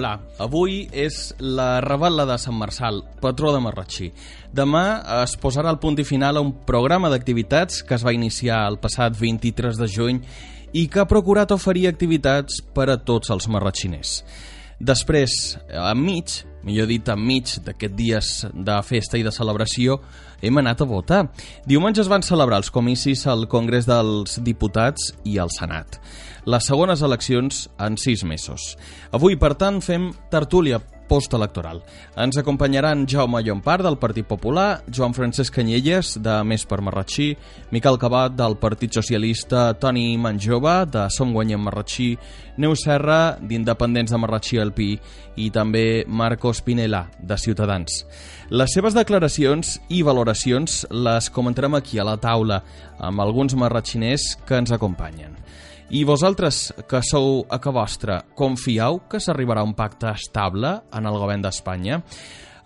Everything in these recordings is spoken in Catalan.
Hola, avui és la Raval·la de Sant Marçal, patró de Marratxí. Demà es posarà el punt i final a un programa d'activitats que es va iniciar el passat 23 de juny i que ha procurat oferir activitats per a tots els marratxiners. Després, enmig, millor dit enmig d'aquests dies de festa i de celebració, hem anat a votar. Diumenge es van celebrar els comicis al Congrés dels Diputats i al Senat les segones eleccions en sis mesos. Avui, per tant, fem tertúlia postelectoral. Ens acompanyaran Jaume Llompart, del Partit Popular, Joan Francesc Canyelles, de Més per Marratxí, Miquel Cabat, del Partit Socialista, Toni Manjova, de Som Guanyem Marratxí, Neu Serra, d'Independents de Marratxí Alpí, i també Marcos Pinela, de Ciutadans. Les seves declaracions i valoracions les comentarem aquí a la taula amb alguns marratxiners que ens acompanyen. I vosaltres, que sou a que vostra, confieu que s'arribarà un pacte estable en el govern d'Espanya?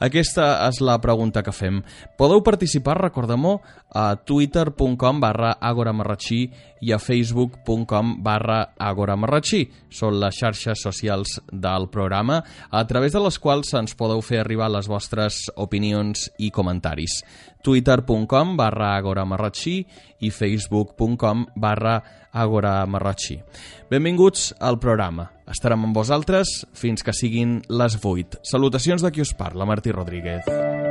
Aquesta és la pregunta que fem. Podeu participar, recordem-ho, a twitter.com barra agoramarratxí i a facebook.com barra agoramarratxí. Són les xarxes socials del programa, a través de les quals ens podeu fer arribar les vostres opinions i comentaris. twitter.com barra agoramarratxí i facebook.com barra agoramarratxí. Benvinguts al programa. Estarem amb vosaltres fins que siguin les 8. Salutacions de qui us parla, Martí Rodríguez.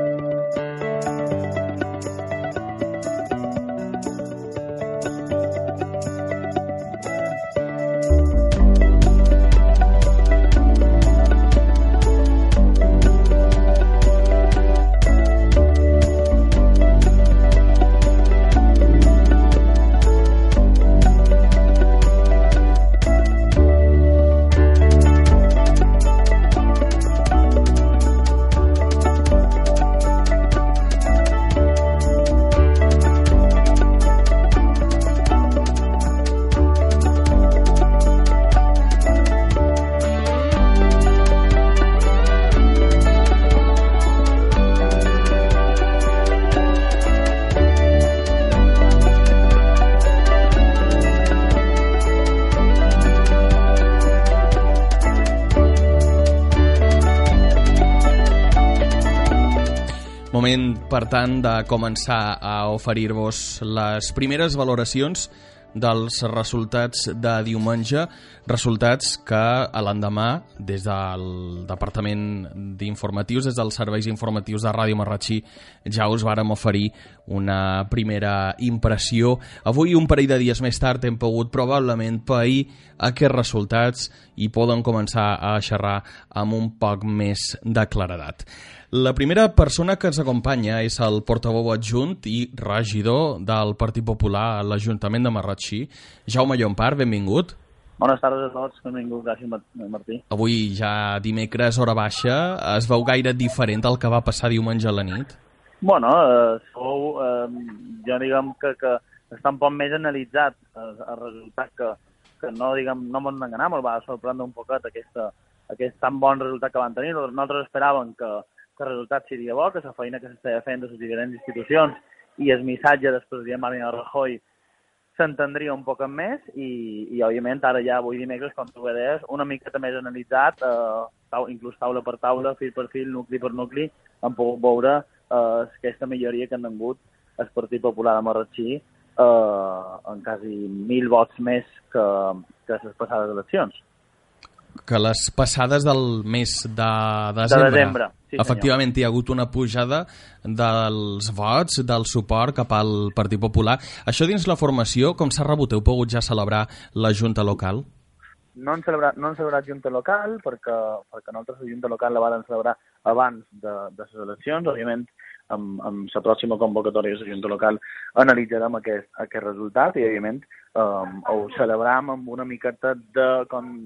Moment, per tant, de començar a oferir-vos les primeres valoracions dels resultats de diumenge, resultats que a l'endemà, des del Departament d'Informatius, des dels serveis informatius de Ràdio Marratxí, ja us vàrem oferir una primera impressió. Avui, un parell de dies més tard, hem pogut probablement pair aquests resultats i poden començar a xerrar amb un poc més de claredat. La primera persona que ens acompanya és el portaveu adjunt i regidor del Partit Popular a l'Ajuntament de Marratxí, Jaume Llompart, benvingut. Bones tardes a tots, benvingut, gràcies Martí. Avui ja dimecres, hora baixa, es veu gaire diferent del que va passar diumenge a la nit? Bueno, eh, sou, eh, jo diguem que, que està un poc més analitzat el, el resultat que, que no, diguem, no m'ho enganar, me'l va sorprendre un poquet aquesta, aquest tan bon resultat que van tenir. Nosaltres esperàvem que, que el resultat seria bo, que la feina que s'estava fent de les diferents institucions i el missatge del president Mariano Rajoy s'entendria un poc més i, i òbviament ara ja avui dimecres, com tu deies, una miqueta més analitzat, eh, tau, inclús taula per taula, fil per fil, nucli per nucli, hem pogut veure eh, aquesta milloria que han tingut el Partit Popular de Marratxí eh, en quasi mil vots més que, que les passades eleccions que les passades del mes de desembre, de desembre sí, efectivament senyor. hi ha hagut una pujada dels vots, del suport cap al Partit Popular. Això dins la formació, com s'ha rebut? Heu pogut ja celebrar la Junta Local? No hem celebrat, no hem celebrat Junta Local perquè, perquè nosaltres la Junta Local la vam celebrar abans de, de les eleccions. Òbviament, amb, amb la pròxima convocatòria de la Junta Local analitzarem aquest, aquest resultat i, òbviament, um, ho celebram amb una miqueta de,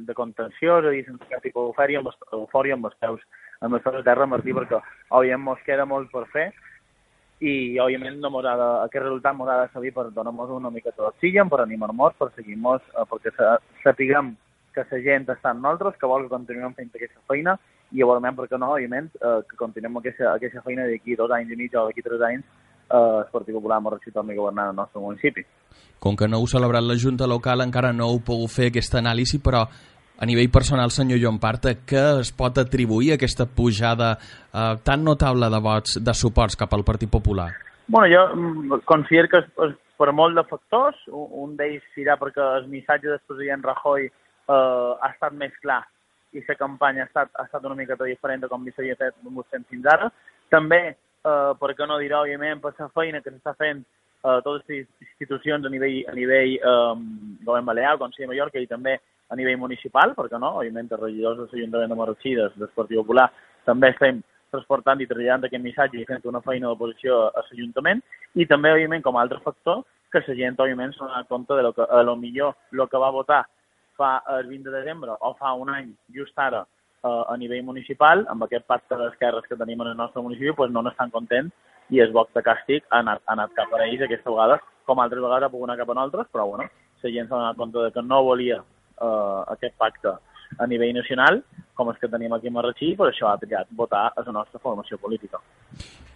de contenció, és a dir, sense cap tipus d'eufòria, amb, eufòria amb els peus, amb els peus a terra, Martí, perquè, òbviament, mos queda molt per fer i, òbviament, no de, aquest resultat mos ha de servir per donar-nos una miqueta d'oxigen, per animar-nos, per seguir-nos, eh, perquè sapiguem que la gent està amb nosaltres, que vol que continuem fent aquesta feina i igualment, perquè no, òbviament, eh, que continuem aquesta, aquesta feina d'aquí dos anys i mig o d'aquí tres anys eh, el Partit Popular Marratxí torni a governar el nostre municipi. Com que no heu celebrat la Junta Local, encara no heu pogut fer aquesta anàlisi, però A nivell personal, senyor Joan Parta, què es pot atribuir a aquesta pujada eh, tan notable de vots de suports cap al Partit Popular? Bueno, jo mm, considero que és, és per molt de factors. Un d'ells serà perquè el missatge del president Rajoy eh, ha estat més clar i la campanya ha estat, ha estat una mica diferent de com s'havia fet fins ara. També, eh, per què no dirà, òbviament, per la feina que s'està fent eh, totes les institucions a nivell, a nivell eh, govern balear, el Consell de Mallorca i també a nivell municipal, perquè no, òbviament els regidors de l'Ajuntament de Marratxí, del Partit Popular, també estem transportant i traslladant aquest missatge i fent una feina d'oposició a l'Ajuntament, i també, òbviament, com a altre factor, que la gent, òbviament, s'ha donat compte de lo que, a lo millor el que va votar fa el 20 de desembre o fa un any, just ara, eh, a nivell municipal, amb aquest pacte d'esquerres que tenim en el nostre municipi, pues no n'estan contents i el boc de càstig ha anat, ha anat cap a ells aquesta vegada, com altres vegades ha pogut anar cap a nosaltres, però bueno, la gent s'ha donat compte de que no volia eh, aquest pacte a nivell nacional, com els que tenim aquí a Marratxí, per això ha triat votar a la nostra formació política.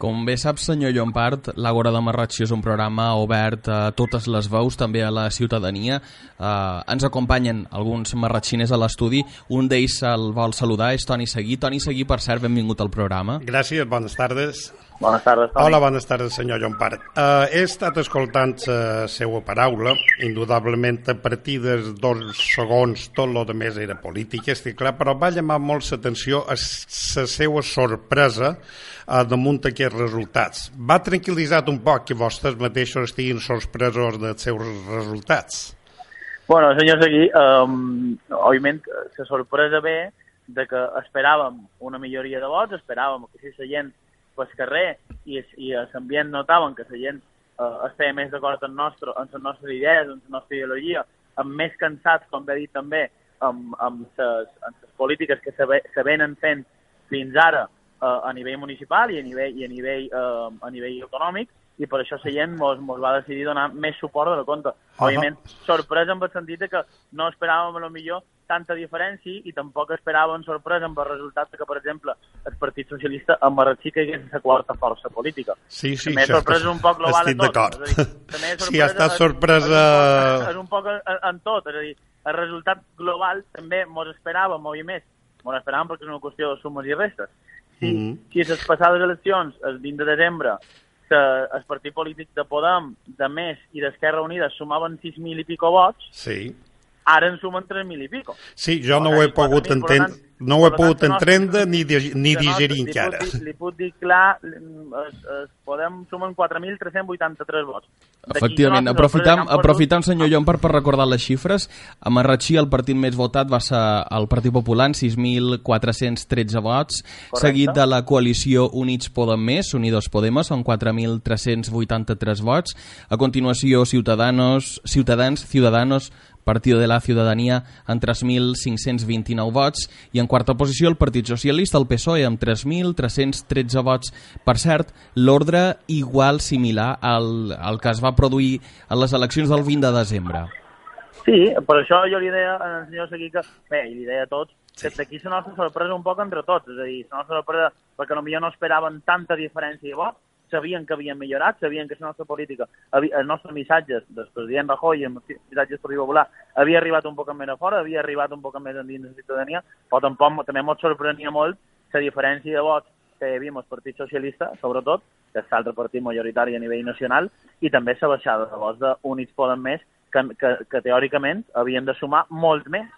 Com bé sap, senyor Llompart, l'Àgora de Marratxí és un programa obert a totes les veus, també a la ciutadania. Eh, ens acompanyen alguns marratxiners a l'estudi. Un d'ells el vol saludar, és Toni Seguí. Toni Seguí, per cert, benvingut al programa. Gràcies, bones tardes. Bones tardes, Toni. Hola, bones tardes, senyor Joan Part. Uh, he estat escoltant la seva paraula, indudablement a partir dels dos segons tot el més era política, estic clar, però va llamar molt l'atenció a la seva sorpresa uh, damunt aquests resultats. Va tranquil·litzat un poc que vostès mateixos estiguin sorpresos dels seus resultats? Bueno, senyor Seguí, um, òbviament la sorpresa ve de que esperàvem una milloria de vots, esperàvem que si la gent pel carrer i, i l'ambient notaven que la gent eh, estava més d'acord amb, nostre, amb les nostres idees, amb la nostra ideologia, amb més cansats, com bé dit també, amb, amb, les, amb les polítiques que se, se venen fent fins ara eh, a nivell municipal i a nivell, i a nivell, eh, a nivell econòmic, i per això la gent mos, mos va decidir donar més suport de la compte. Uh -huh. Òbviament, sorpresa en el sentit que no esperàvem, a lo millor, tanta diferència i tampoc esperàvem sorpresa amb el resultat que, per exemple, el Partit Socialista a Marratxí que hagués la quarta força política. Sí, sí, també sorpresa un poc global estic d'acord. Sí, ha estat sorpresa... És, és un poc en tot, és a dir, el resultat global també mos esperàvem, molt més, mos esperàvem perquè és una qüestió de sumes i restes. Si, mm -hmm. si les passades eleccions, el 20 de desembre, que el partit polític de Podem, de Més i d'Esquerra Unida sumaven 6.000 i pico vots, sí ara en sumen 3.000 i pico. Sí, jo no ho he pogut entendre, no ho he pogut entendre ni, ni digerir encara. Li, li puc dir clar, es, es podem sumen 4.383 vots. Efectivament, aprofitam, aprofitam, senyor Llom, per, per recordar les xifres. A Marratxí el partit més votat va ser el Partit Popular, 6.413 vots, Correcte. seguit de la coalició Units Podem Més, Unidos Podemos, amb 4.383 vots. A continuació, Ciutadanos, Ciutadans, Ciudadanos, Partido de la Ciutadania amb 3.529 vots i en quarta posició el Partit Socialista, el PSOE, amb 3.313 vots. Per cert, l'ordre igual similar al, al que es va produir a les eleccions del 20 de desembre. Sí, per això jo li deia al senyor Seguí que, bé, i li deia a tots, que d'aquí la nostra sorpresa un poc entre tots, és a dir, la nostra sorpresa perquè potser no esperaven tanta diferència de vots, sabien que havien millorat, sabien que la nostra política, els nostres missatges del president Rajoy i els missatges per Popular havia arribat un poc més a fora, havia arribat un poc més endins de la ciutadania, però tampoc també ens sorprenia molt la diferència de vots que hi havia el Partit Socialista, sobretot, que és l'altre partit majoritari a nivell nacional, i també la baixada de vots d'Units Poden Més, que, que, que teòricament havien de sumar molt més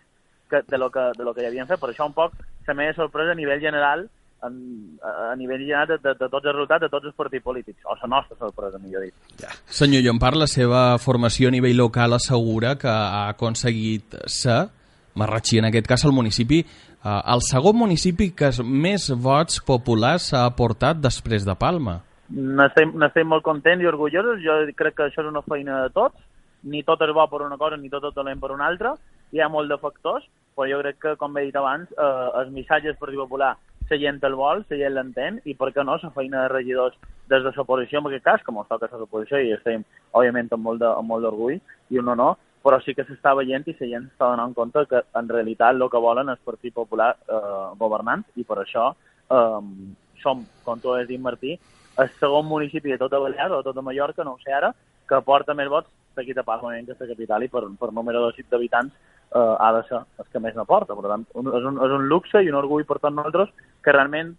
que, de, lo que, de lo que hi havien fet. Per això un poc la meva sorpresa a nivell general en, a nivell general de, de, de tots els resultats de tots els partits polítics, o la nostra sorpresa, millor dit. Ja. Senyor Llompart, la seva formació a nivell local assegura que ha aconseguit ser, Marratxí en aquest cas, el municipi, eh, el segon municipi que més vots populars s'ha aportat després de Palma. N'estem molt contents i orgullosos, jo crec que això és una feina de tots, ni tot és bo per una cosa ni tot és dolent per una altra, hi ha molt de factors, però jo crec que, com he dit abans, eh, els missatges per Popular la gent el vol, la gent l'entén, i per què no la feina de regidors des de l'oposició, en aquest cas, com es toca l'oposició, i estem, òbviament, amb molt d'orgull, i un no, però sí que s'està veient i la gent s'està donant compte que en realitat el que volen és Partit Popular eh, governant, i per això eh, som, com tu has dit, Martí, el segon municipi de tota Balear o de tota Mallorca, no ho sé ara, que porta més vots d'aquí de Palma, que és la capital, i per, per número d'habitants eh, ha de ser el que més n'aporta. Per tant, un, és, un, és un luxe i un orgull per tots nosaltres que realment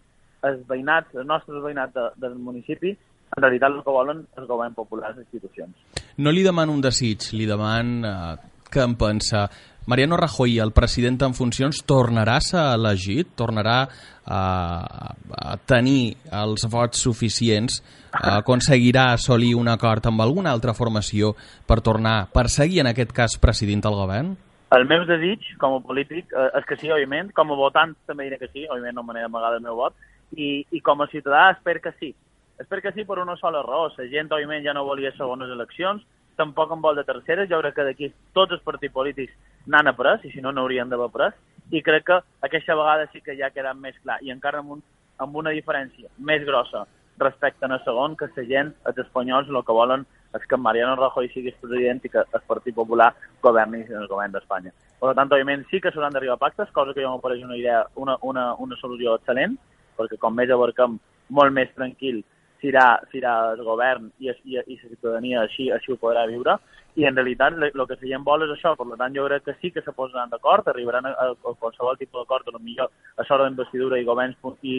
els veïnats, els nostres veïnats de, del municipi, en realitat el que volen és govern popular les institucions. No li demano un desig, li demano eh, que em pensa. Mariano Rajoy, el president en funcions, tornarà a ser elegit? Tornarà a, a tenir els vots suficients? Aconseguirà assolir un acord amb alguna altra formació per tornar, per seguir en aquest cas president del govern? El meu desig, com a polític, eh, és que sí, òbviament. Com a votant també diré que sí, òbviament no me n'he d'amagar el meu vot. I, I com a ciutadà espero que sí. Espero que sí per una sola raó. La gent, òbviament, ja no volia segones eleccions, tampoc en vol de terceres. Jo crec que d'aquí tots els partits polítics n'han après, i si no, n'haurien d'haver après. I crec que aquesta vegada sí que ja ha quedat més clar, i encara amb, un, amb una diferència més grossa respecte a segon, que la gent, els espanyols, el que volen és que Mariano Rajoy sigui president i que el Partit Popular governi el govern d'Espanya. Per tant, òbviament, sí que s'hauran d'arribar pactes, cosa que jo m'ho pareix una idea, una, una, una solució excel·lent, perquè com més abarquem, molt més tranquil serà, serà el govern i, i, i la ciutadania així, així ho podrà viure. I en realitat el que la gent vol és això, per tant jo crec que sí que se posaran d'acord, arribaran a, a, qualsevol tipus d'acord, lo millor a l'hora d'investidura i governs i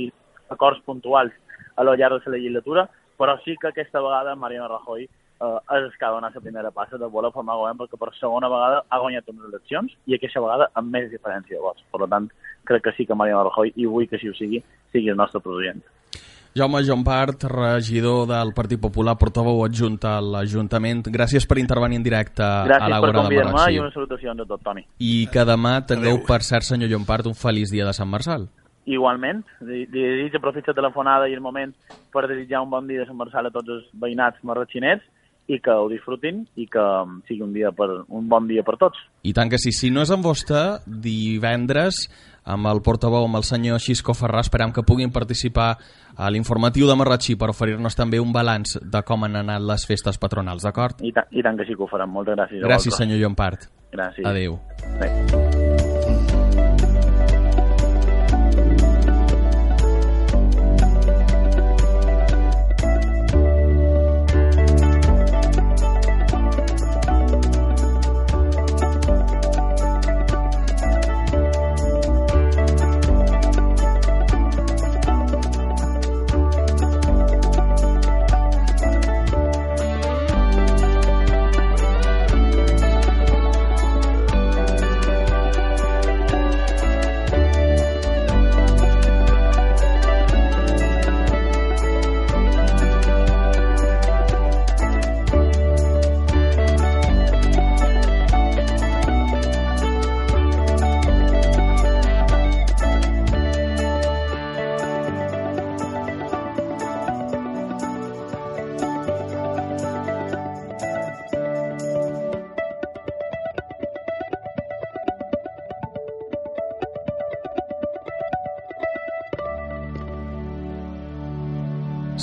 acords puntuals a lo llarg de la legislatura, però sí que aquesta vegada Mariano Rajoy eh, és el que ha donat la primera passa de voler formar govern perquè per segona vegada ha guanyat unes eleccions i aquesta vegada amb més diferència de vots. Per tant, crec que sí que Mariano Rajoy, i vull que així ho sigui, sigui el nostre president. Jaume Jompart, regidor del Partit Popular, portaveu adjunt a l'Ajuntament. Gràcies per intervenir en directe Gràcies a l'Àgora de Marratxí. Gràcies per convidar-me i una salutació a tot, Toni. I que demà tingueu, per cert, senyor Jompart, un feliç dia de Sant Marçal. Igualment, desitjo aprofitar la telefonada i el moment per desitjar un bon dia de Sant Marçal a tots els veïnats marratxinets i que ho disfrutin i que sigui un dia per un bon dia per tots. I tant que sí. Si no és amb vostè, divendres, amb el portaveu, amb el senyor Xisco Ferrà, esperam que puguin participar a l'informatiu de Marratxí per oferir-nos també un balanç de com han anat les festes patronals, d'acord? I, ta I tant que sí que ho farem. Moltes gràcies. Gràcies, senyor Llompart. Gràcies. Adéu. Adéu.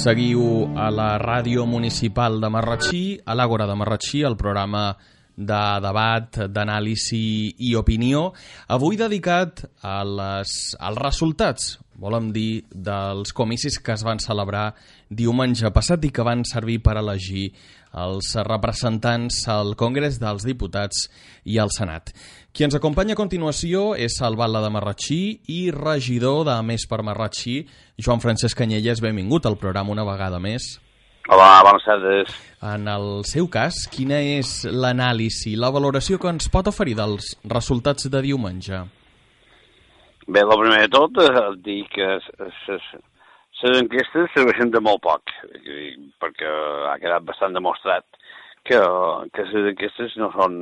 Seguiu a la ràdio municipal de Marratxí, a l'Àgora de Marratxí, el programa de debat, d'anàlisi i opinió, avui dedicat a les, als resultats, volem dir, dels comicis que es van celebrar diumenge passat i que van servir per elegir els representants al Congrés dels Diputats i al Senat. Qui ens acompanya a continuació és Batlle de Marratxí i regidor de Més per Marratxí, Joan Francesc Canyelles. Benvingut al programa una vegada més. Hola, bones tardes. En el seu cas, quina és l'anàlisi, la valoració que ens pot oferir dels resultats de diumenge? Bé, el primer de tot, eh, dir que les enquestes serveixen de molt poc, perquè ha quedat bastant demostrat que, que les enquestes no són,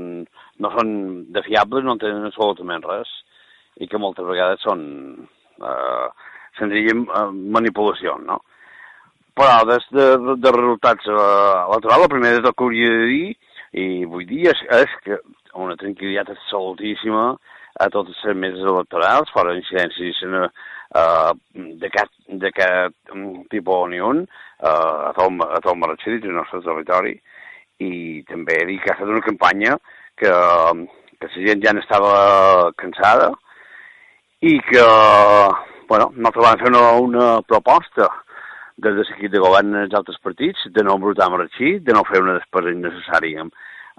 no són de fiables, no tenen absolutament res, i que moltes vegades són eh, senzilla manipulació, no? Però des de, de, de resultats eh, electorals, el primer de tot que hauria de dir, i vull dir, és, és que una tranquil·litat absolutíssima a totes les meses electorals, fora incidències uh, d'aquest tipus ni un, uh, a tot, a tot Marratxí, del nostre territori, i també dir que ha estat una campanya que, que la gent ja n'estava cansada i que, bueno, nosaltres vam fer una, una proposta des de l'equip de govern dels altres partits de no embrutar Marratxí, de no fer una despesa innecessària en,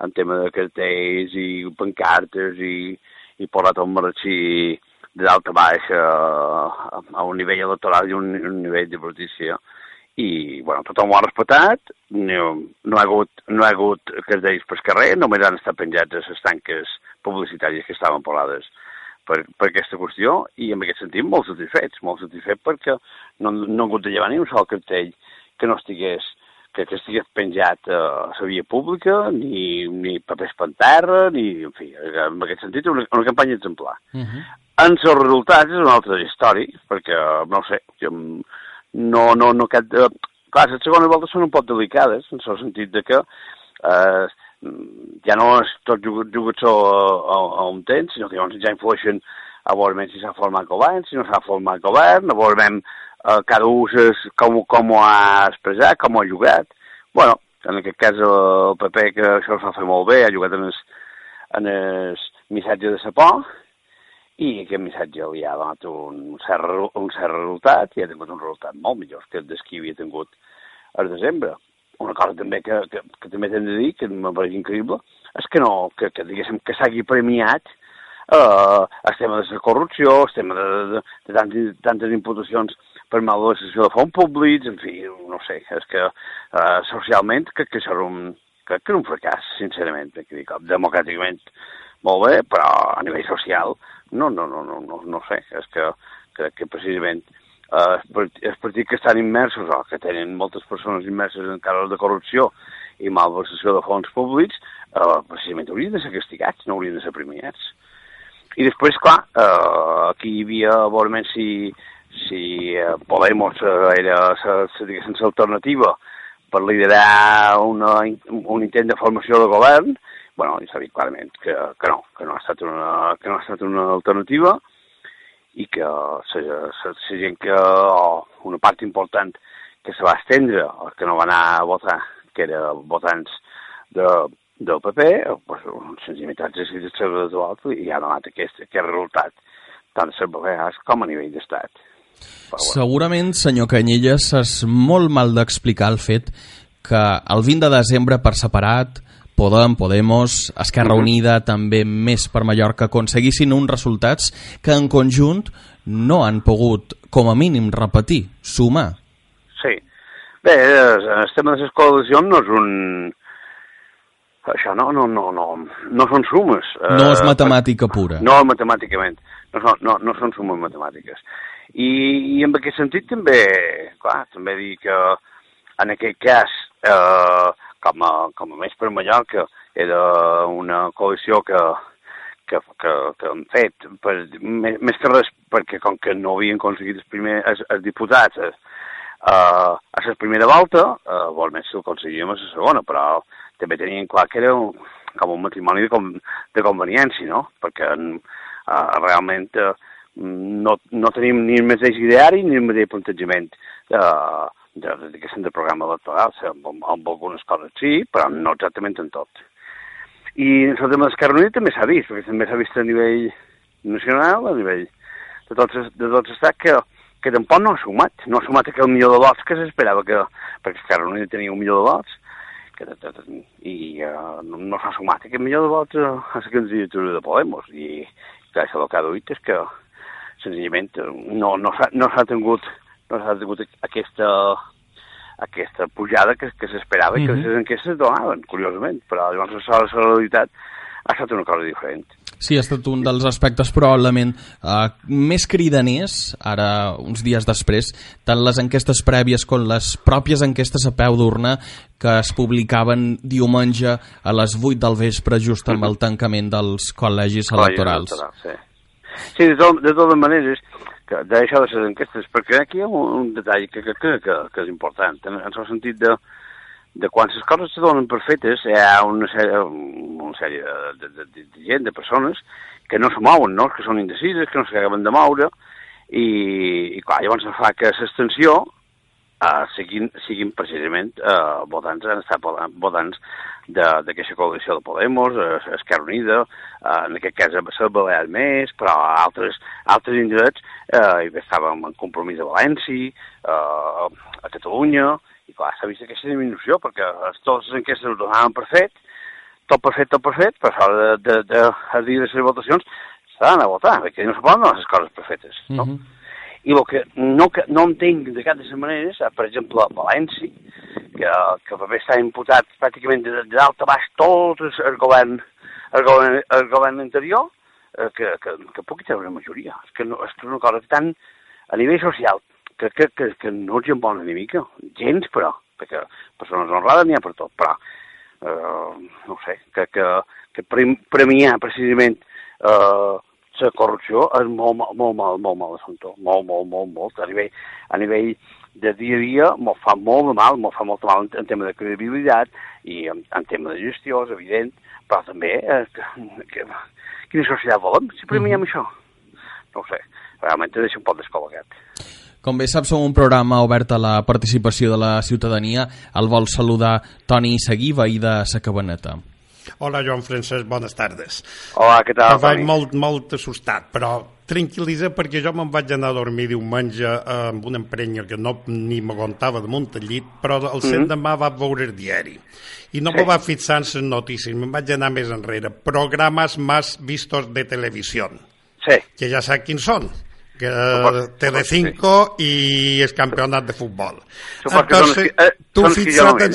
en tema de cartells i pancartes i, i portat el Marratxí de dalt a baix a, a un nivell electoral i un, un nivell de brutícia. I, bueno, tothom ho ha respectat, no, no, ha hagut, no ha hagut deis per carrer, només han estat penjats a les tanques publicitàries que estaven polades per, per aquesta qüestió i en aquest sentit molt satisfets, molt satisfets perquè no, no ha hagut de llevar ni un sol cartell que no estigués que, que estigués penjat a la via pública, ni, ni papers per terra, ni, en fi, en aquest sentit, una, una campanya exemplar. Uh. En els resultats és una altra història, perquè, no sé, jo, no, no, no, aquest, eh, clar, les segones voltes són un poc delicades, en el sentit de que eh, ja no és tot jugador a, a, a un temps, sinó que llavors ja influeixen a veure si s'ha format govern, si no s'ha format govern, a veure eh, cada un és com, com ho ha expressat, com ho ha jugat. bueno, en aquest cas el PP, que això es va fer molt bé, ha jugat en el, en el missatge de sa por, i aquest missatge li ha donat un cert, un cert resultat i ha tingut un resultat molt millor que el que havia tingut al desembre. Una cosa també que, que, que també hem de dir, que me pareix increïble, és que no, que, que diguéssim, que s'hagi premiat eh, el tema de la corrupció, el tema de, de, de tantes, tantes imputacions per malversació de fons públics, en fi, no sé, és que eh, socialment que, que serà un, que, que un fracàs, sincerament, que dic, democràticament molt bé, però a nivell social no, no, no, no, no, no sé, és que, que, que precisament eh, els partits que estan immersos o que tenen moltes persones immerses en casos de corrupció i malversació de fons públics, eh, precisament haurien de ser castigats, no haurien de ser premiats. I després, clar, eh, aquí hi havia, veurement, si, si eh, Podemos eh, era l'alternativa per liderar una, un intent de formació de govern, bueno, i s'ha dit clarament que, que no, que no ha estat una, que no ha estat una alternativa, i que la gent que, o una part important que se va estendre, o que no va anar a votar, que era votants de, del PP, pues, senzillament han decidit ser de l'altre i ha donat aquest, aquest resultat, tant a les Balears com a nivell d'estat. Bueno. Segurament, senyor Canyelles, és molt mal d'explicar el fet que el 20 de desembre per separat Podem, Podemos, Esquerra mhm. Unida, també més per Mallorca, aconseguissin uns resultats que en conjunt no han pogut, com a mínim, repetir, sumar. Sí. Bé, el tema de les coalicions no és un... Això no, no, no, no, no són sumes. No és eh, matemàtica pura. No, matemàticament. No, no, no, no són sumes matemàtiques. I, I en aquest sentit també, clar, també dir que en aquest cas eh, com a, com a més per Mallorca, era una coalició que, que, que, que han fet, per, més, més que res perquè com que no havien aconseguit els, primers, els, els diputats eh, uh, a la primera volta, uh, vol més si ho aconseguíem a la segona, però també tenien clar que era un, com un matrimoni de, com, de conveniència, no? Perquè uh, realment uh, no, no tenim ni el mateix ideari ni el mateix plantejament. Uh, de, diguéssim, de programa electoral, amb, amb algunes coses sí, però no exactament en tot. I el tema d'Esquerra Unida també s'ha vist, perquè també s'ha vist a nivell nacional, a nivell de tots, de tots els estats, que, que tampoc no ha sumat, no ha sumat aquell milió de vots que s'esperava, que, perquè Esquerra Unida tenia un milió de vots, que, i uh, no, no s'ha sumat aquest milió de vots a, a la candidatura de Podemos, i clar, això el que ha duit és que senzillament no, no s'ha no tingut no s'ha tingut aquesta, aquesta pujada que, que s'esperava mm -hmm. i que mhm. les enquestes donaven, curiosament, però llavors la realitat ha estat una cosa diferent. Sí, ha estat un dels aspectes probablement uh, més cridaners, ara uns dies després, tant les enquestes prèvies com les pròpies enquestes a peu d'urna que es publicaven diumenge a les 8 del vespre just amb el tancament dels col·legis electorals. sí. sí, de, tot, de totes maneres, que d'això de les enquestes, perquè aquí hi ha un, un detall que, que, que, que, que és important, en, en el sentit de, de quan les coses se donen per fetes, hi ha una sèrie, una sèrie de, de, de, de gent, de persones, que no se mouen, no? que són indecises, que no s'acaben de moure, i, i clar, llavors fa que l'extensió uh, siguin, siguin precisament uh, votants, han estat votants d'aquesta coalició de Podemos, uh, Esquerra Unida, uh, en aquest cas a Balear més, però a altres, altres indrets uh, hi estàvem en compromís a València, uh, a Catalunya, i clar, s'ha vist aquesta diminució, perquè totes les enquestes ho donaven per fet, tot per fet, tot per fet, però a l'hora de, de, de, de dir les votacions s'ha d'anar a votar, perquè no se poden donar les coses perfectes, no? Mhm. I el que no, que no entenc de cap de les maneres, eh, per exemple, València, que, que també està imputat pràcticament de, de dalt a baix tot el, govern, el govern, el govern anterior, eh, que, que, que pugui treure una majoria. És que no, és una cosa tan a nivell social que, que, que, que no els volen ni mica. Gens, però, perquè persones honrades n'hi ha per tot, però, eh, no sé, que, que, que prem- premiar precisament eh, la corrupció és molt, mal- molt mal, molt mal assumpte, molt, molt, molt, molt, a nivell, a nivell de dia a dia m'ho fa molt de mal, m'ho fa molt de mal en, en tema de credibilitat i en, en tema de gestió, és evident, però també eh, que, que, quina societat volem, si premiem això? No sé, realment deixa un poc descol·locat. Com bé saps, som un programa obert a la participació de la ciutadania. El vol saludar Toni Seguí, veí de sa Cabaneta. Hola, Joan Francesc, bones tardes. Hola, què tal, Estava Toni? molt, molt assustat, però tranquil·litza perquè jo me'n vaig anar a dormir diumenge eh, amb una emprenya que no ni m'aguantava damunt el llit, però el cent demà va veure el diari. I no Sí. me va fixar en les notícies, me'n vaig anar més enrere. Programes más vistos de televisió, Sí, que ja sap quins són que Supos- Telecinco i el campionat de futbol. Supos que són els que- eh, tu fixa't en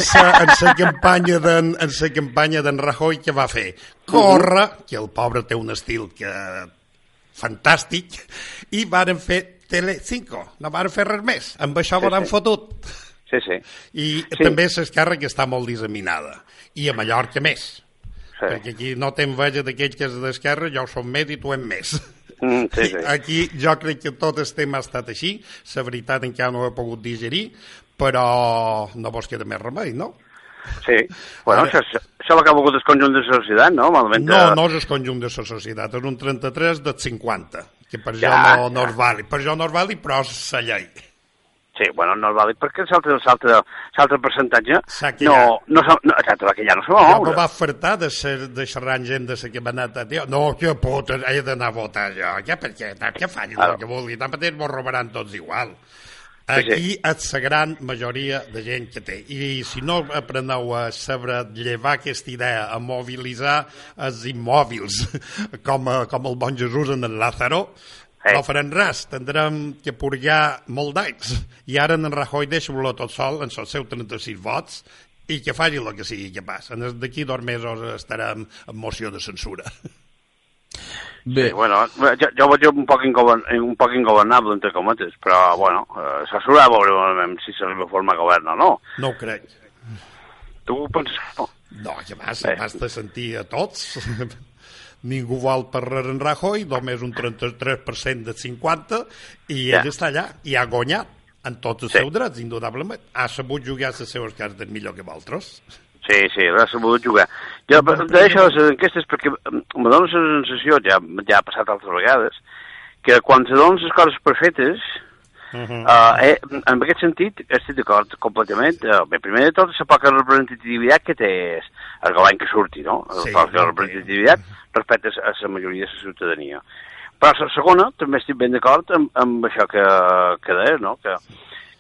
sa campanya d'en en sa campanya d'en Rajoy que va fer corre, que el pobre té un estil que fantàstic, i varen fer Telecinco, no varen fer res més. Amb això Sí, sí, l'han sí. fotut. sí, sí. I Sí. sí. també l'esquerra que està molt disseminada. I a Mallorca més. sí. Perquè aquí no té enveja d'aquell que és d'esquerra, jo som més i tu en més. Mm, sí, sí. Aquí jo crec que tot el tema ha estat així, la veritat encara no ho he pogut digerir, però no vos queda més remei, no? Sí, bueno, Ara- això, això, és el que ha volgut el conjunt de la societat, no? Malament, No, eh, no és el conjunt de la societat, és un 33 de 50, que per Ja, jo no, no és vàlid. Per jo no és vàlid, però és la llei. Sí, bueno, no és vàlid perquè l'altre percentatge que no, ja- no, no, exacte, perquè ja no se va moure. va fartar de, ser, de xerrar amb gent de la cabaneta. Tio, no, que puta, he d'anar a votar jo. Ja, per què? Que faci Claro. el que vulgui. Tanmateix mos robaran tots igual. Sí, Aquí és la gran majoria de gent que té. I si no apreneu a saber llevar aquesta idea, a mobilitzar els immòbils, com, a, com el bon Jesús en el Lázaro, Sí. no farem res. Tindrem que purgar molt d'anys. I ara en Rajoy deixa-lo tot sol, en els seus 36 vots, i que faci el que sigui que passa. D'aquí dos mesos estarem en moció de censura. Bé, Sí, bueno, jo, jo ho veig un poc, ingovern, un poc ingovernable, entre cometes, però, bueno, eh, se s'haurà de veure si li va formar govern o no. No ho crec. Tu ho penses que no? No, que vas, Bé. basta sentir a tots. Ningú vol parlar en Rajoy, només un 33% de 50, i Ja. ell està allà, i ha guanyat en tots els Sí. seus drets, indudablement. Ha sabut jugar les seves cartes millor que vosaltres. Sí, sí, l'ha sabut jugar. Jo deixo les enquestes perquè em dóna la sensació, ja, ja ha passat altres vegades, que quan se donen les coses perfetes, Uh -huh. Uh, eh, en aquest sentit, estic d'acord completament. Uh, bé, primer de tot, la poca representativitat que té el govern que surti, no? Sí, la poca representativitat respecte a la majoria de la ciutadania. Però la segona, també estic ben d'acord amb, amb això que, que deies, no? Que,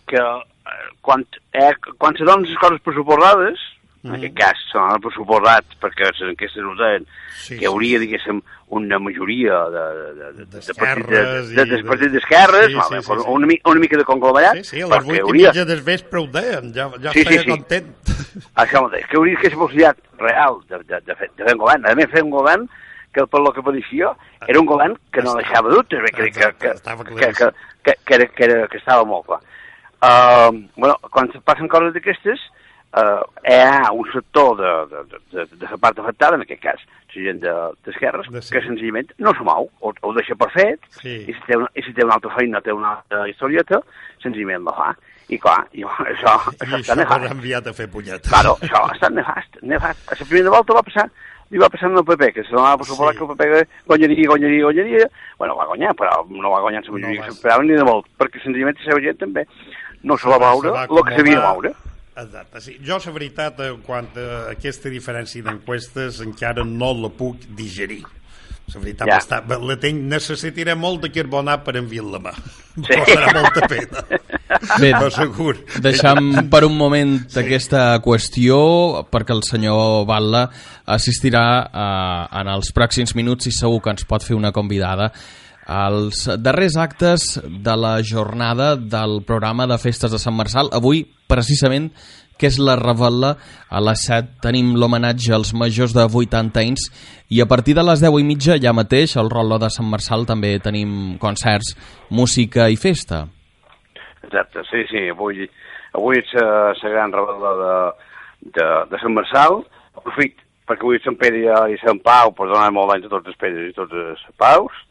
que eh, quan, eh, quan se donen les coses pressuposades, en Mhm. aquest cas són els pressuposats, perquè les enquestes ho deien, Sí, que hauria, sí. diguéssim, una majoria de, de, de, de, partits de, i de, de, de- partits d'esquerres, Sí, sí, sí, sí. una, mi- una mica de conglomerat, Sí, sí, a les que 8 i hauria, mitja del vespre ho deien, ja, ja Sí, sí, estaria sí. content. això mateix, que hauria que ser possibilitat real de, de, de, fer, de fer un govern. A més, fer un govern que, per lo que pareixia, era un govern que no deixava dubtes, que, que, que, que, que, que, que, que, era, que estava molt clar. Uh, bueno, quan se passen coses d'aquestes, uh, hi ha un sector de, de, de, de, de la part afectada, en aquest cas, la gent de- d'esquerres, De sí. que senzillament no se mou, o, o ho deixa per fet, Sí. i, si té una, i si té una altra feina, té una altra historieta, senzillament la fa. I clar, i, això, I això això està l'ha nefast. enviat a fer punyeta. Claro, això ha estat nefast, nefast. A la primera volta va passar, li va passar amb el PP, que se donava per suposar Sí. que el PP guanyaria, guanyaria, guanyaria. Bueno, va guanyar, però no va guanyar la majoria No que va- s'esperava ni de molt, perquè senzillament la seva gent també no se va va el que s'havia de moure. Exacte, sí. Jo, la veritat, en quant a aquesta diferència d'enquestes, encara no la puc digerir. La veritat, Ja. està, la tenc, necessitaré molt de carbonat per enviar-la mà. Sí. Però serà molta pena. Bé, Però segur. Deixam per un moment sí. aquesta qüestió perquè el senyor Batla assistirà eh, en els pròxims minuts i segur que ens pot fer una convidada als darrers actes de la jornada del programa de festes de Sant Marçal. Avui, precisament, que és la revetla, a les 7 tenim l'homenatge als majors de 80 anys i a partir de les 10 i mitja, ja mateix, al Rolo de Sant Marçal també tenim concerts, música i festa. Exacte, sí, sí, avui, avui és la, la gran rebel·la de, de, de Sant Marçal. Aprofit perquè avui Sant Pere i Sant Pau, per donar molt d'anys a tots els Peres i tots els Paus.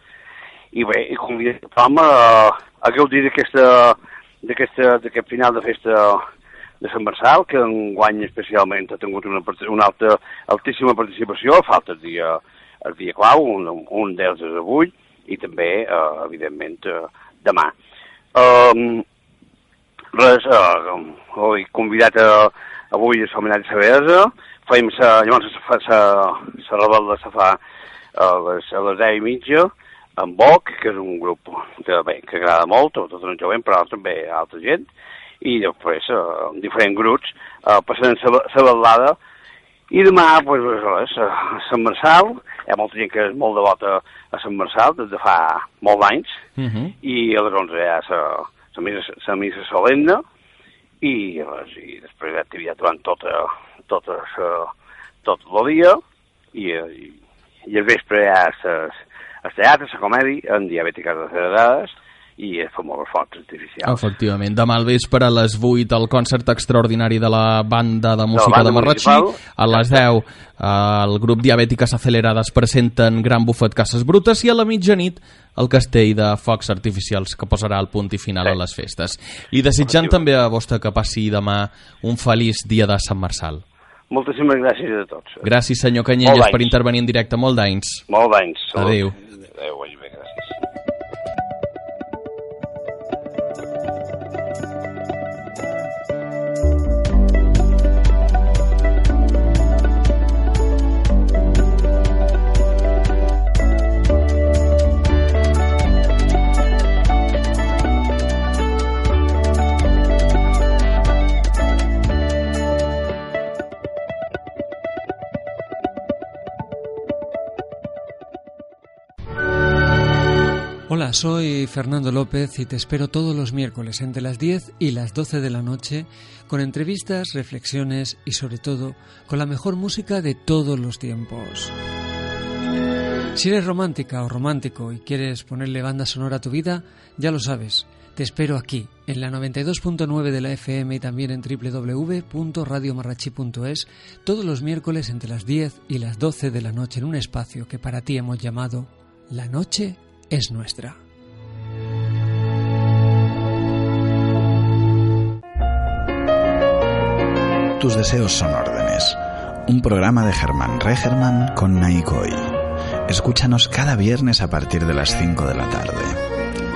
I bé, i convidar tothom a, a gaudir d'aquest final de festa de Sant Marçal, que enguany especialment ha tingut una, una alta, altíssima participació, falta el dia, el dia clau, un, un d'ells és avui, i també, eh, evidentment, eh, demà. Um, res, uh, he convidat a, avui a l'homenatge a Saberesa, fem sa, llavors se fa sa, sa rebel·la se fa a les, a les 10 i mitja, amb Boc, que és un grup que, bé, que agrada molt, tot el jovent, però també a altra gent, i després, uh, diferents grups, uh, passant la ballada, i demà, pues, res, a Sant Marçal, hi ha molta gent que és molt devota a Sant Marçal des de fa molt d'anys, Uh -huh. i a les 11 hi ha la, la, missa, la missa solemne i, res, i després hi ha activitat durant tota, tota sa, tot el dia i, i, i al vespre hi ha ses, el teatre, la comèdia, en diabètiques acelerades i es fa molt els focs artificials. Efectivament, demà al vespre a les 8 el concert extraordinari de la banda de música banda de Marratxí. A les 10 eh, el grup Diabètiques Acelerades presenten Gran Bufet Cases Brutes i a la mitjanit el castell de focs artificials que posarà el punt i final Sí. a les festes. I desitjant també a vostè que passi demà un feliç dia de Sant Marçal. Moltíssimes gràcies a tots. Gràcies, senyor Canyelles, per intervenir en directe. Molt d'anys. Molt d'anys. Salut. Adéu. Adéu, Hola, soy Fernando López y te espero todos los miércoles entre las 10 y las 12 de la noche con entrevistas, reflexiones y sobre todo con la mejor música de todos los tiempos. Si eres romántica o romántico y quieres ponerle banda sonora a tu vida, ya lo sabes. Te espero aquí, en la 92.9 de la FM y también en www.radiomarrachi.es todos los miércoles entre las 10 y las 12 de la noche en un espacio que para ti hemos llamado La Noche es Nuestra. Tus deseos son órdenes. Un programa de Germán Regerman con Naikoi. Escúchanos cada viernes a partir de las 5 de la tarde.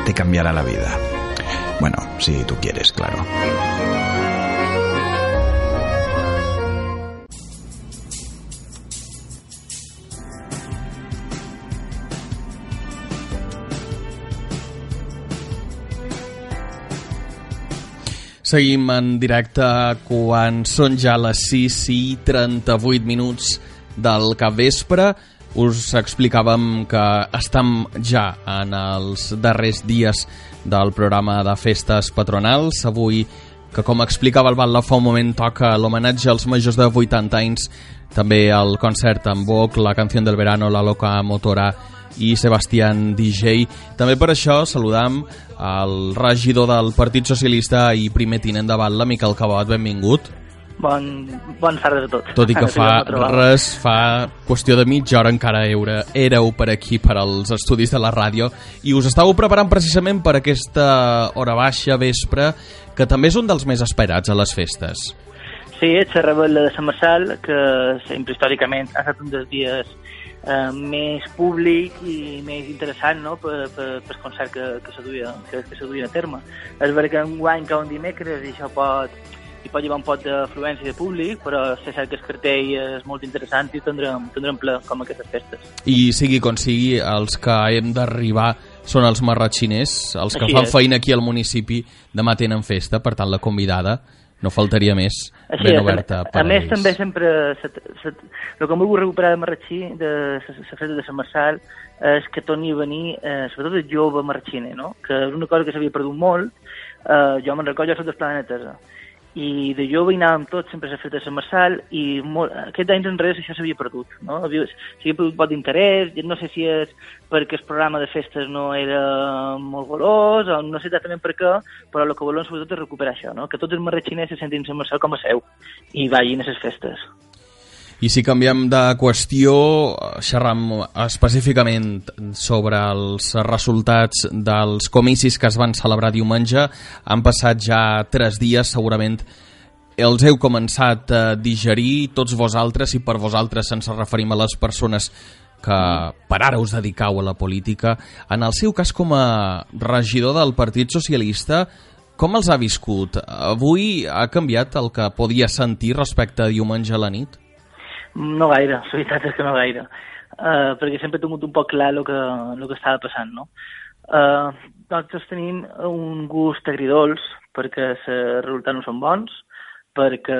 Te cambiará la vida. Bueno, si tú quieres, claro. Seguim en directe quan són ja les 6 i 38 minuts del capvespre. Us explicàvem que estem ja en els darrers dies del programa de festes patronals. Avui, que com explicava el Batla fa un moment, toca l'homenatge als majors de 80 anys, també el concert en Voc, la canció del verano, la loca motora i Sebastián DJ. També per això saludam el regidor del Partit Socialista i primer tinent de Batla, Miquel Cabot, benvingut. Bon, bones tardes a tots. Tot i que Ara fa res, fa qüestió de mitja hora encara era, éreu per aquí, per als estudis de la ràdio, i us estàveu preparant precisament per aquesta hora baixa, vespre, que també és un dels més esperats a les festes. Sí, és la rebel·la de Sant Marçal, que sempre històricament ha estat un dels dies eh, més públic i més interessant no? per, per, per concert que, que, se duia, que, que se duia a terme. És veritat que un guany que un dimecres i això pot i pot llevar un pot d'afluència de públic, però sé cert que el cartell és molt interessant i tindrem, tindrem ple com aquestes festes. I sigui com sigui, els que hem d'arribar són els marratxiners, els que Així fan és. feina aquí al municipi, demà tenen festa, per tant la convidada no faltaria més, Així ben oberta a, per a més ells. també sempre se, se, el que em vull recuperar de Marratxí de la festa de Sant Marçal és que torni a venir eh, sobretot el jove marratxiner no? que és una cosa que s'havia perdut molt eh, jo me'n recordo, jo soc d'Esplana de Terra i de jove hi anàvem tots sempre a la festa de Sant Marçal i molt, aquests anys enrere això s'havia perdut no? Havia- s'havia perdut poc d'interès no sé si és perquè el programa de festes no era molt golós o no sé exactament per què però el que volem sobretot és recuperar això no? que tots els marratxiners se sentin Sant Marçal com a seu i vagin a les festes I si canviem de qüestió, xerram específicament sobre els resultats dels comicis que es van celebrar diumenge. Han passat ja tres dies, segurament els heu començat a digerir tots vosaltres i per vosaltres ens referim a les persones que per ara us dediqueu a la política. En el seu cas com a regidor del Partit Socialista, com els ha viscut? Avui ha canviat el que podia sentir respecte a diumenge a la nit? No gaire, la veritat és que no gaire. Uh, perquè sempre he tingut un poc clar el que, el que estava passant, no? Uh, nosaltres tenim un gust agridols perquè els resultats no són bons, perquè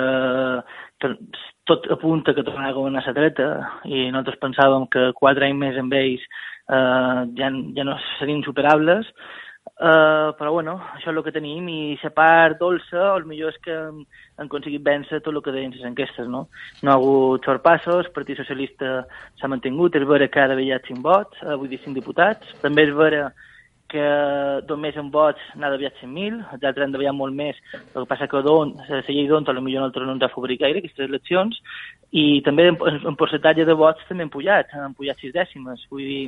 tot, apunta que tornarà a governar la dreta i nosaltres pensàvem que quatre anys més amb ells uh, ja, ja no serien superables, Uh, però bueno, això és el que tenim i la part dolça, el millor és que hem aconseguit vèncer tot el que deien les enquestes, no? No ha hagut sorpassos, el Partit Socialista s'ha mantingut, és vera que ara ha 5 vots, eh, vull dir 5 diputats, també és vera que només en vots n'ha d'haver 100.000, els altres han d'haver molt més, el que passa que don, la llei d'on, potser nosaltres no ens ha favorit gaire aquestes eleccions, i també en, en percentatge de vots també han pujat, han pujat 6 dècimes, vull dir,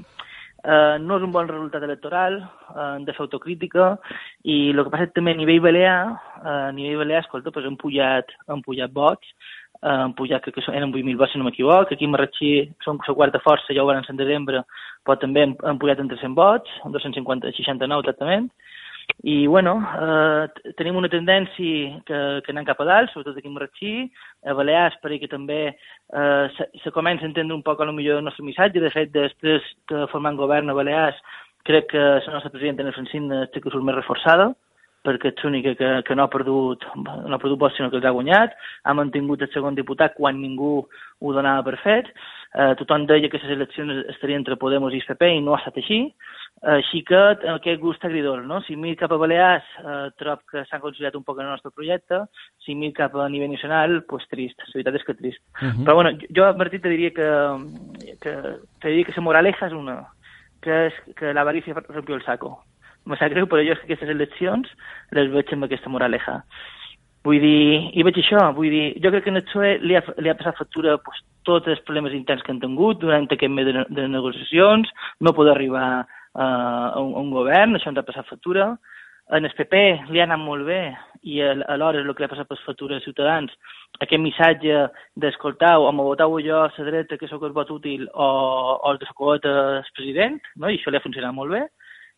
eh, no és un bon resultat electoral, eh, hem de fer autocrítica, i el que passa que també a nivell balear, eh, a nivell balear, escolta, doncs han pujat, han pujat vots, eh, han pujat, crec que eren 8.000 vots, si no m'equivoc, aquí a Marratxí són la quarta força, ja ho van en desembre, però també han, han pujat entre 100 vots, 250, 69 exactament, i, bueno, eh, tenim una tendència que, que anem cap a dalt, sobretot aquí a Marratxí, a Balears, perquè també eh, se, se comença a entendre un poc a lo millor el nostre missatge. De fet, després que formant govern a Balears, crec que la nostra presidenta, Ana Francina, té que surt més reforçada, perquè és l'única que, que no ha perdut no ha perdut vots, sinó que els ha guanyat. Ha mantingut el segon diputat quan ningú ho donava per fet. Eh, tothom deia que les eleccions estarien entre Podemos i PP i no ha estat així. Així que eh, aquest gust agridol, no? Si mir cap a Balears, eh, trob que s'ha consolidat un poc en el nostre projecte, si mir cap a nivell nacional, pues trist, la veritat és que trist. Uh -huh. Però bueno, jo, Martí, te diria que, que, te diria que la moraleja és una, que és que l'avarícia rompió el saco. Me sap greu, però jo és que aquestes eleccions les veig amb aquesta moraleja. Vull dir, i veig això, vull dir, jo crec que en el PSOE li ha, li ha passat factura pues, tots els problemes interns que han tingut durant aquest mes de, de negociacions, no poder arribar uh, a, un, a un govern, això ens ha passat factura. En el PP li ha anat molt bé i alhora és el que li ha passat per factura als ciutadans, aquest missatge d'escoltar o me votau jo a la dreta que sóc el vot útil o, o el de socot el president, no? i això li ha funcionat molt bé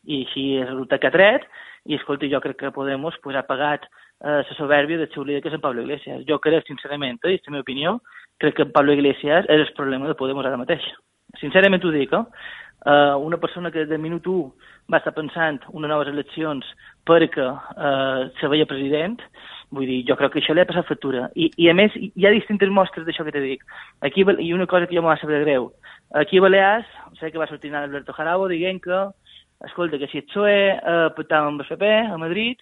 i així resultat que ha tret, i escolta, jo crec que Podemos pues, ha pagat eh, la soberbia del seu líder, que és en Pablo Iglesias. Jo crec, sincerament, eh, i és la meva opinió, crec que en Pablo Iglesias és el problema de Podemos ara mateix. Sincerament ho dic, eh? Uh, una persona que de minut 1 va estar pensant unes noves eleccions perquè uh, se veia president, vull dir, jo crec que això li ha passat factura. I, i a més, hi ha distintes mostres d'això que te dic. Aquí, i una cosa que jo m'ho va saber greu. Aquí a Balears, sé que va sortir Alberto Jarabo dient que escolta, que si el PSOE eh, pactava amb el PP a Madrid,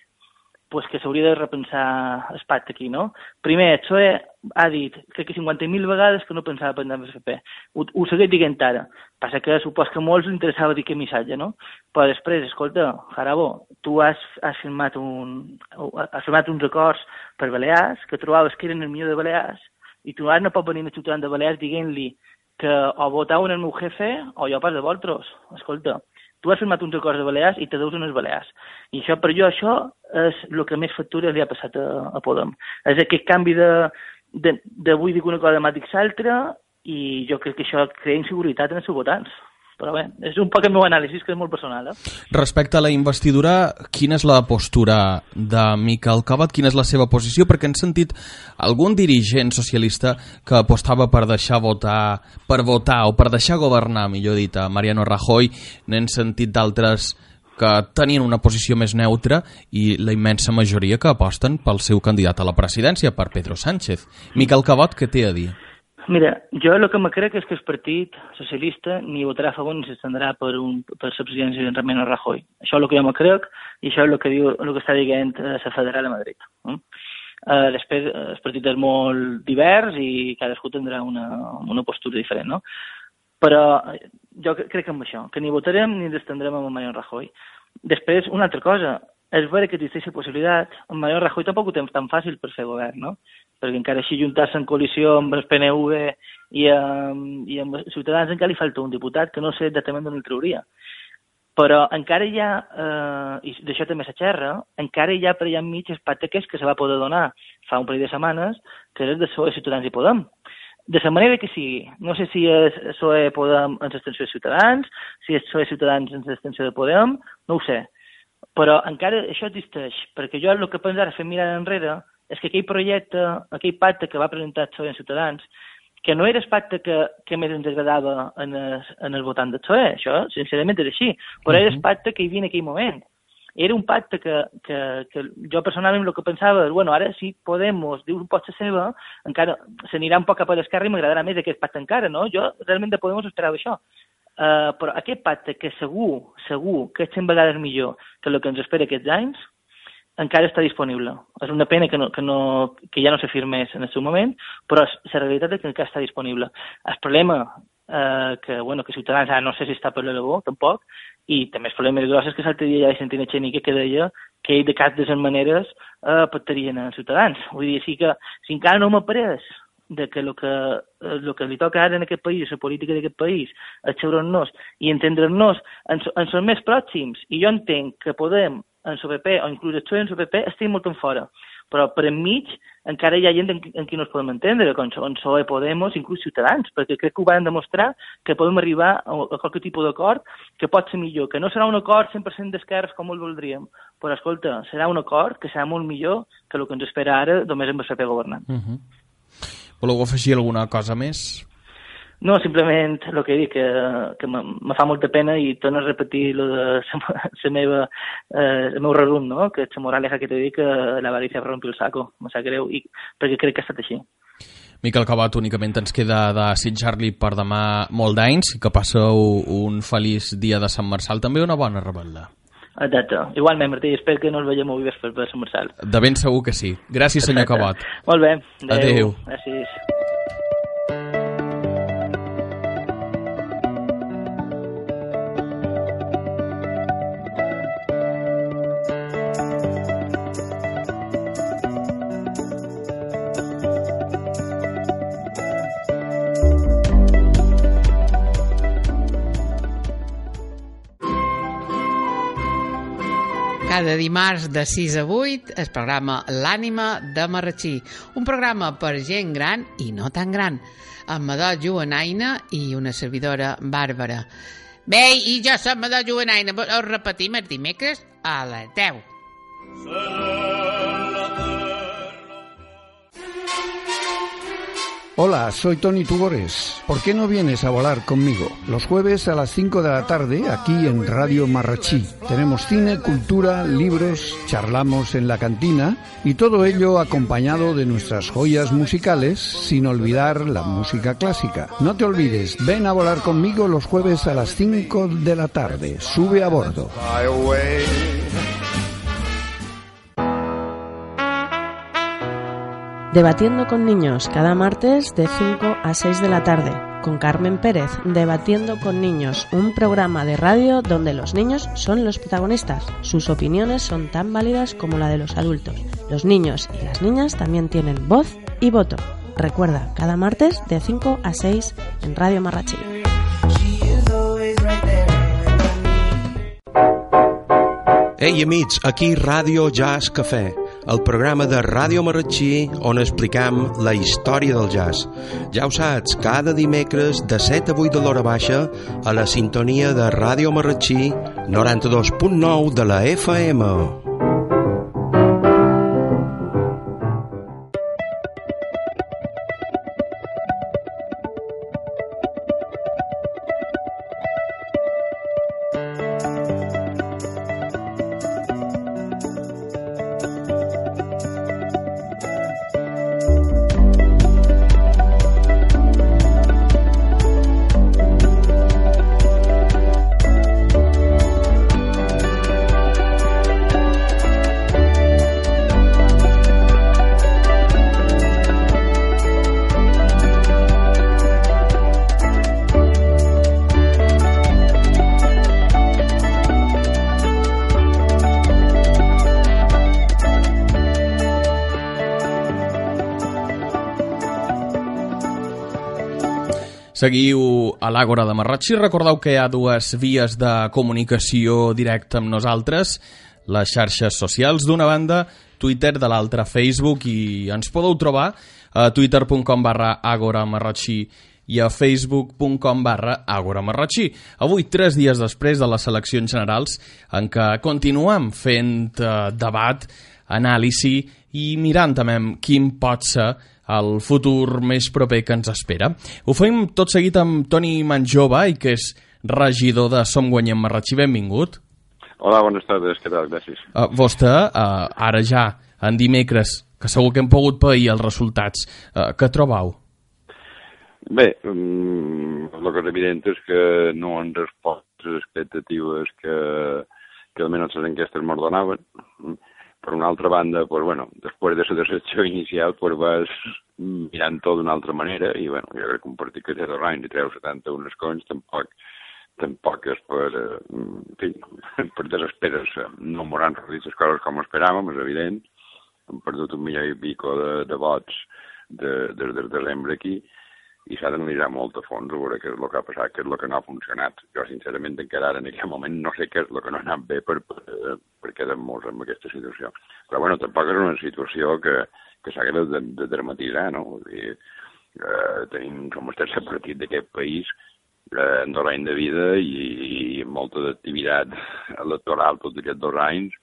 pues que s'hauria de repensar el pacte aquí, no? Primer, el PSOE ha dit, crec que 50.000 vegades que no pensava pactar amb el PP. Ho, ho segueix dient ara. Passa que supos que a molts interessava dir aquest missatge, no? Però després, escolta, Jarabo, tu has, has, firmat un, has firmat uns acords per Balears que trobaves que eren el millor de Balears i tu ara no pots venir al ciutadà de Balears dient-li que o votaven el meu jefe o jo pas de vosaltres. Escolta, tu has firmat uns acords de Balears i te deus unes Balears. I això, per jo, això és el que més factura li ha passat a, a Podem. És aquest canvi de, de, de que una cosa demà dic l'altra i jo crec que això crea inseguretat en els seus votants Però bé, és un poc el meu anàlisi, que és molt personal. Eh? Respecte a la investidura, quina és la postura de Miquel Cabat? Quina és la seva posició? Perquè hem sentit algun dirigent socialista que apostava per deixar votar, per votar o per deixar governar, millor dit, a Mariano Rajoy. N'hem sentit d'altres que tenien una posició més neutra i la immensa majoria que aposten pel seu candidat a la presidència, per Pedro Sánchez. Miquel Cabot, què té a dir? Mira, jo el que me crec és que el Partit Socialista ni votarà a favor ni s'estendrà per, un, per la presidència de Ramiro Rajoy. Això és el que jo me crec i això és el que, diu, el que està dient la Federal de Madrid. Eh? Uh, després, el partit és molt divers i cadascú tindrà una, una postura diferent, no? Però jo crec en això, que ni votarem ni ens estendrem amb Mariano Rajoy. Després, una altra cosa, és vera que existeix la possibilitat, amb Mariano Rajoy tampoc ho tens tan fàcil per fer govern, no? Perquè encara així juntar-se en coalició amb el PNV i amb, i amb Ciutadans encara li falta un diputat que no sé exactament d'on el trauria. Però encara hi ha, eh, i d'això també s'aixerra, encara hi ha per allà enmig el pacte que, és que se va poder donar fa un parell de setmanes, que és de PSOE, Ciutadans i Podem. De la manera que sigui, no sé si és PSOE Podem en l'extensió de Ciutadans, si és PSOE Ciutadans en l'extensió de Podem, no ho sé, però encara això existeix, perquè jo el que penso ara fent mirar enrere és que aquell projecte, aquell pacte que va presentar PSOE en Ciutadans, que no era el pacte que, que més ens agradava en el, en el votant de PSOE, això sincerament és així, però uh -huh. era el pacte que hi havia en aquell moment. Era un pacte que, que, que jo personalment el que pensava és, bueno, ara si Podemos diu un pot ser seva, encara s'anirà un poc cap a l'esquerra i m'agradarà més aquest pacte encara, no? Jo realment de Podemos esperava això. Uh, però aquest pacte, que segur, segur que és 100 vegades millor que el que ens espera aquests anys, encara està disponible. És una pena que, no, que, no, que ja no se firmés en el seu moment, però la realitat és que encara està disponible. El problema eh, que, bueno, que Ciutadans ara no sé si està per l'Aragó, tampoc, i també el problema gros és que l'altre dia ja una xènica que deia que ell de cap de les maneres eh, pactarien a Ciutadans. Vull dir, sí que si encara no m'ha pres de que el que, eh, que li toca ara en aquest país, la política d'aquest país, aixeure'ns i entendre'ns en, en els més pròxims. I jo entenc que podem, en PP, o inclús el en PP, estem molt en fora. Però per enmig encara hi ha gent en, en qui no es podem entendre, com són PSOE, Podemos, inclús Ciutadans, perquè crec que ho van demostrar que podem arribar a, a qualque tipus d'acord que pot ser millor, que no serà un acord 100% d'esquerres com el voldríem, però escolta, serà un acord que serà molt millor que el que ens espera ara només amb el PP governant. Uh -huh. Voleu afegir alguna cosa més? No, simplement el que he dit, que, que me fa molta pena i torno a repetir lo de la meva, eh, el meu resum, no? que la moraleja que t'he dit que l'avaricia rompi el saco, me sap greu, i, perquè crec que ha estat així. Miquel Cabat, únicament ens queda desitjar-li per demà molt d'anys i que passeu un feliç dia de Sant Marçal, també una bona rebel·la. Exacte. Igualment, Martí, espero que no ens veiem molt bé per, Sant Marçal. De ben segur que sí. Gràcies, senyor Cabot. Molt bé. Adéu. Adéu. Gràcies. Cada dimarts de 6 a 8 el programa L'ànima de Marratxí, un programa per gent gran i no tan gran, amb Madó Joanaina i una servidora Bàrbara. Bé, i jo som Madó Joanaina, ho repetim els dimecres a les 10. Hola, soy Tony Tugores. ¿Por qué no vienes a volar conmigo? Los jueves a las 5 de la tarde, aquí en Radio Marrachí. Tenemos cine, cultura, libros, charlamos en la cantina y todo ello acompañado de nuestras joyas musicales, sin olvidar la música clásica. No te olvides, ven a volar conmigo los jueves a las 5 de la tarde. Sube a bordo. Debatiendo con niños cada martes de 5 a 6 de la tarde con Carmen Pérez, Debatiendo con niños, un programa de radio donde los niños son los protagonistas. Sus opiniones son tan válidas como la de los adultos. Los niños y las niñas también tienen voz y voto. Recuerda, cada martes de 5 a 6 en Radio Marrachí. Hey aquí Radio Jazz Café el programa de Ràdio Marratxí on explicam la història del jazz. Ja ho saps, cada dimecres de 7 a 8 de l'hora baixa a la sintonia de Ràdio Marratxí 92.9 de la FM. Seguiu a l'Àgora de Marratxí. Recordeu que hi ha dues vies de comunicació directa amb nosaltres, les xarxes socials d'una banda, Twitter de l'altra, Facebook, i ens podeu trobar a twitter.com barra Àgora Marratxí i a facebook.com barra Àgora Marratxí. Avui, tres dies després de les eleccions generals, en què continuem fent eh, debat, anàlisi i mirant també quin pot ser el futur més proper que ens espera. Ho fem tot seguit amb Toni Manjova, i que és regidor de Som Guanyem Marratxí. Benvingut. Hola, bones tardes, què tal? Gràcies. Uh, vostè, uh, ara ja, en dimecres, que segur que hem pogut pair els resultats, uh, què trobau? Bé, um, el que és evident és que no han respost les expectatives que, que almenys les enquestes mos donaven. Per una altra banda, pues, bueno, després de la decepció inicial, pues, vas mirant tot d'una altra manera i, bueno, jo crec que un partit que té dos anys i treu 71 escons tampoc tampoc és per, eh, en fi, per desesperes. No m'hauran reduït les coses com esperàvem, és evident. Hem perdut un milió i pico de, de vots de, des de desembre aquí i s'ha d'analitzar molt a fons a veure què és el que ha passat, què és el que no ha funcionat. Jo, sincerament, encara ara en aquest moment no sé què és el que no ha anat bé per, per, per quedar-nos en aquesta situació. Però, bueno, tampoc és una situació que, que s'ha de, de, de dramatitzar, no? Vull dir, eh, tenim, com el tercer partit d'aquest país, eh, en dos anys de vida i, i molta d'activitat electoral tots aquests dos anys,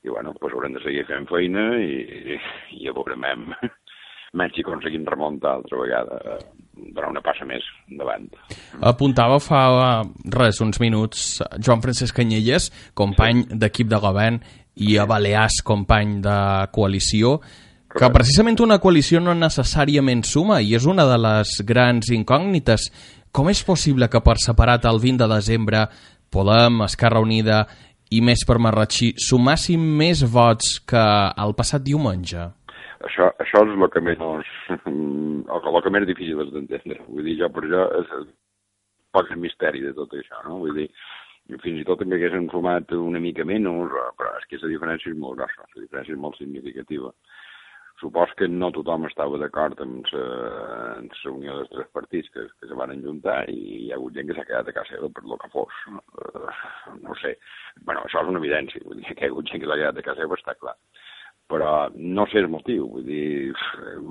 i, bueno, doncs haurem de seguir fent feina i, i ja veurem menys si aconseguim remuntar altra vegada, eh, donar una passa més endavant. Apuntava fa res, uns minuts, Joan Francesc Canyelles, company sí. d'equip de govern, i a Balears, company de coalició, que precisament una coalició no necessàriament suma i és una de les grans incògnites. Com és possible que per separat el 20 de desembre Podem, Esquerra Unida i més per Marratxí sumassin més vots que el passat diumenge? Això, això és el que menys, el que més difícil és d'entendre. Vull dir, jo per jo és poc misteri de tot això, no? Vull dir, fins i tot també haguessin fumat una mica menys, però és que la diferència és molt grossa, la diferència és molt significativa. Supos que no tothom estava d'acord amb la unió dels tres partits que, que se van enjuntar i hi ha hagut gent que s'ha quedat a casa seva per lo que fos. Uh, no sé. bueno, això és una evidència. Vull dir que hi ha hagut gent que s'ha quedat a casa seva, està clar però no sé el motiu, vull dir,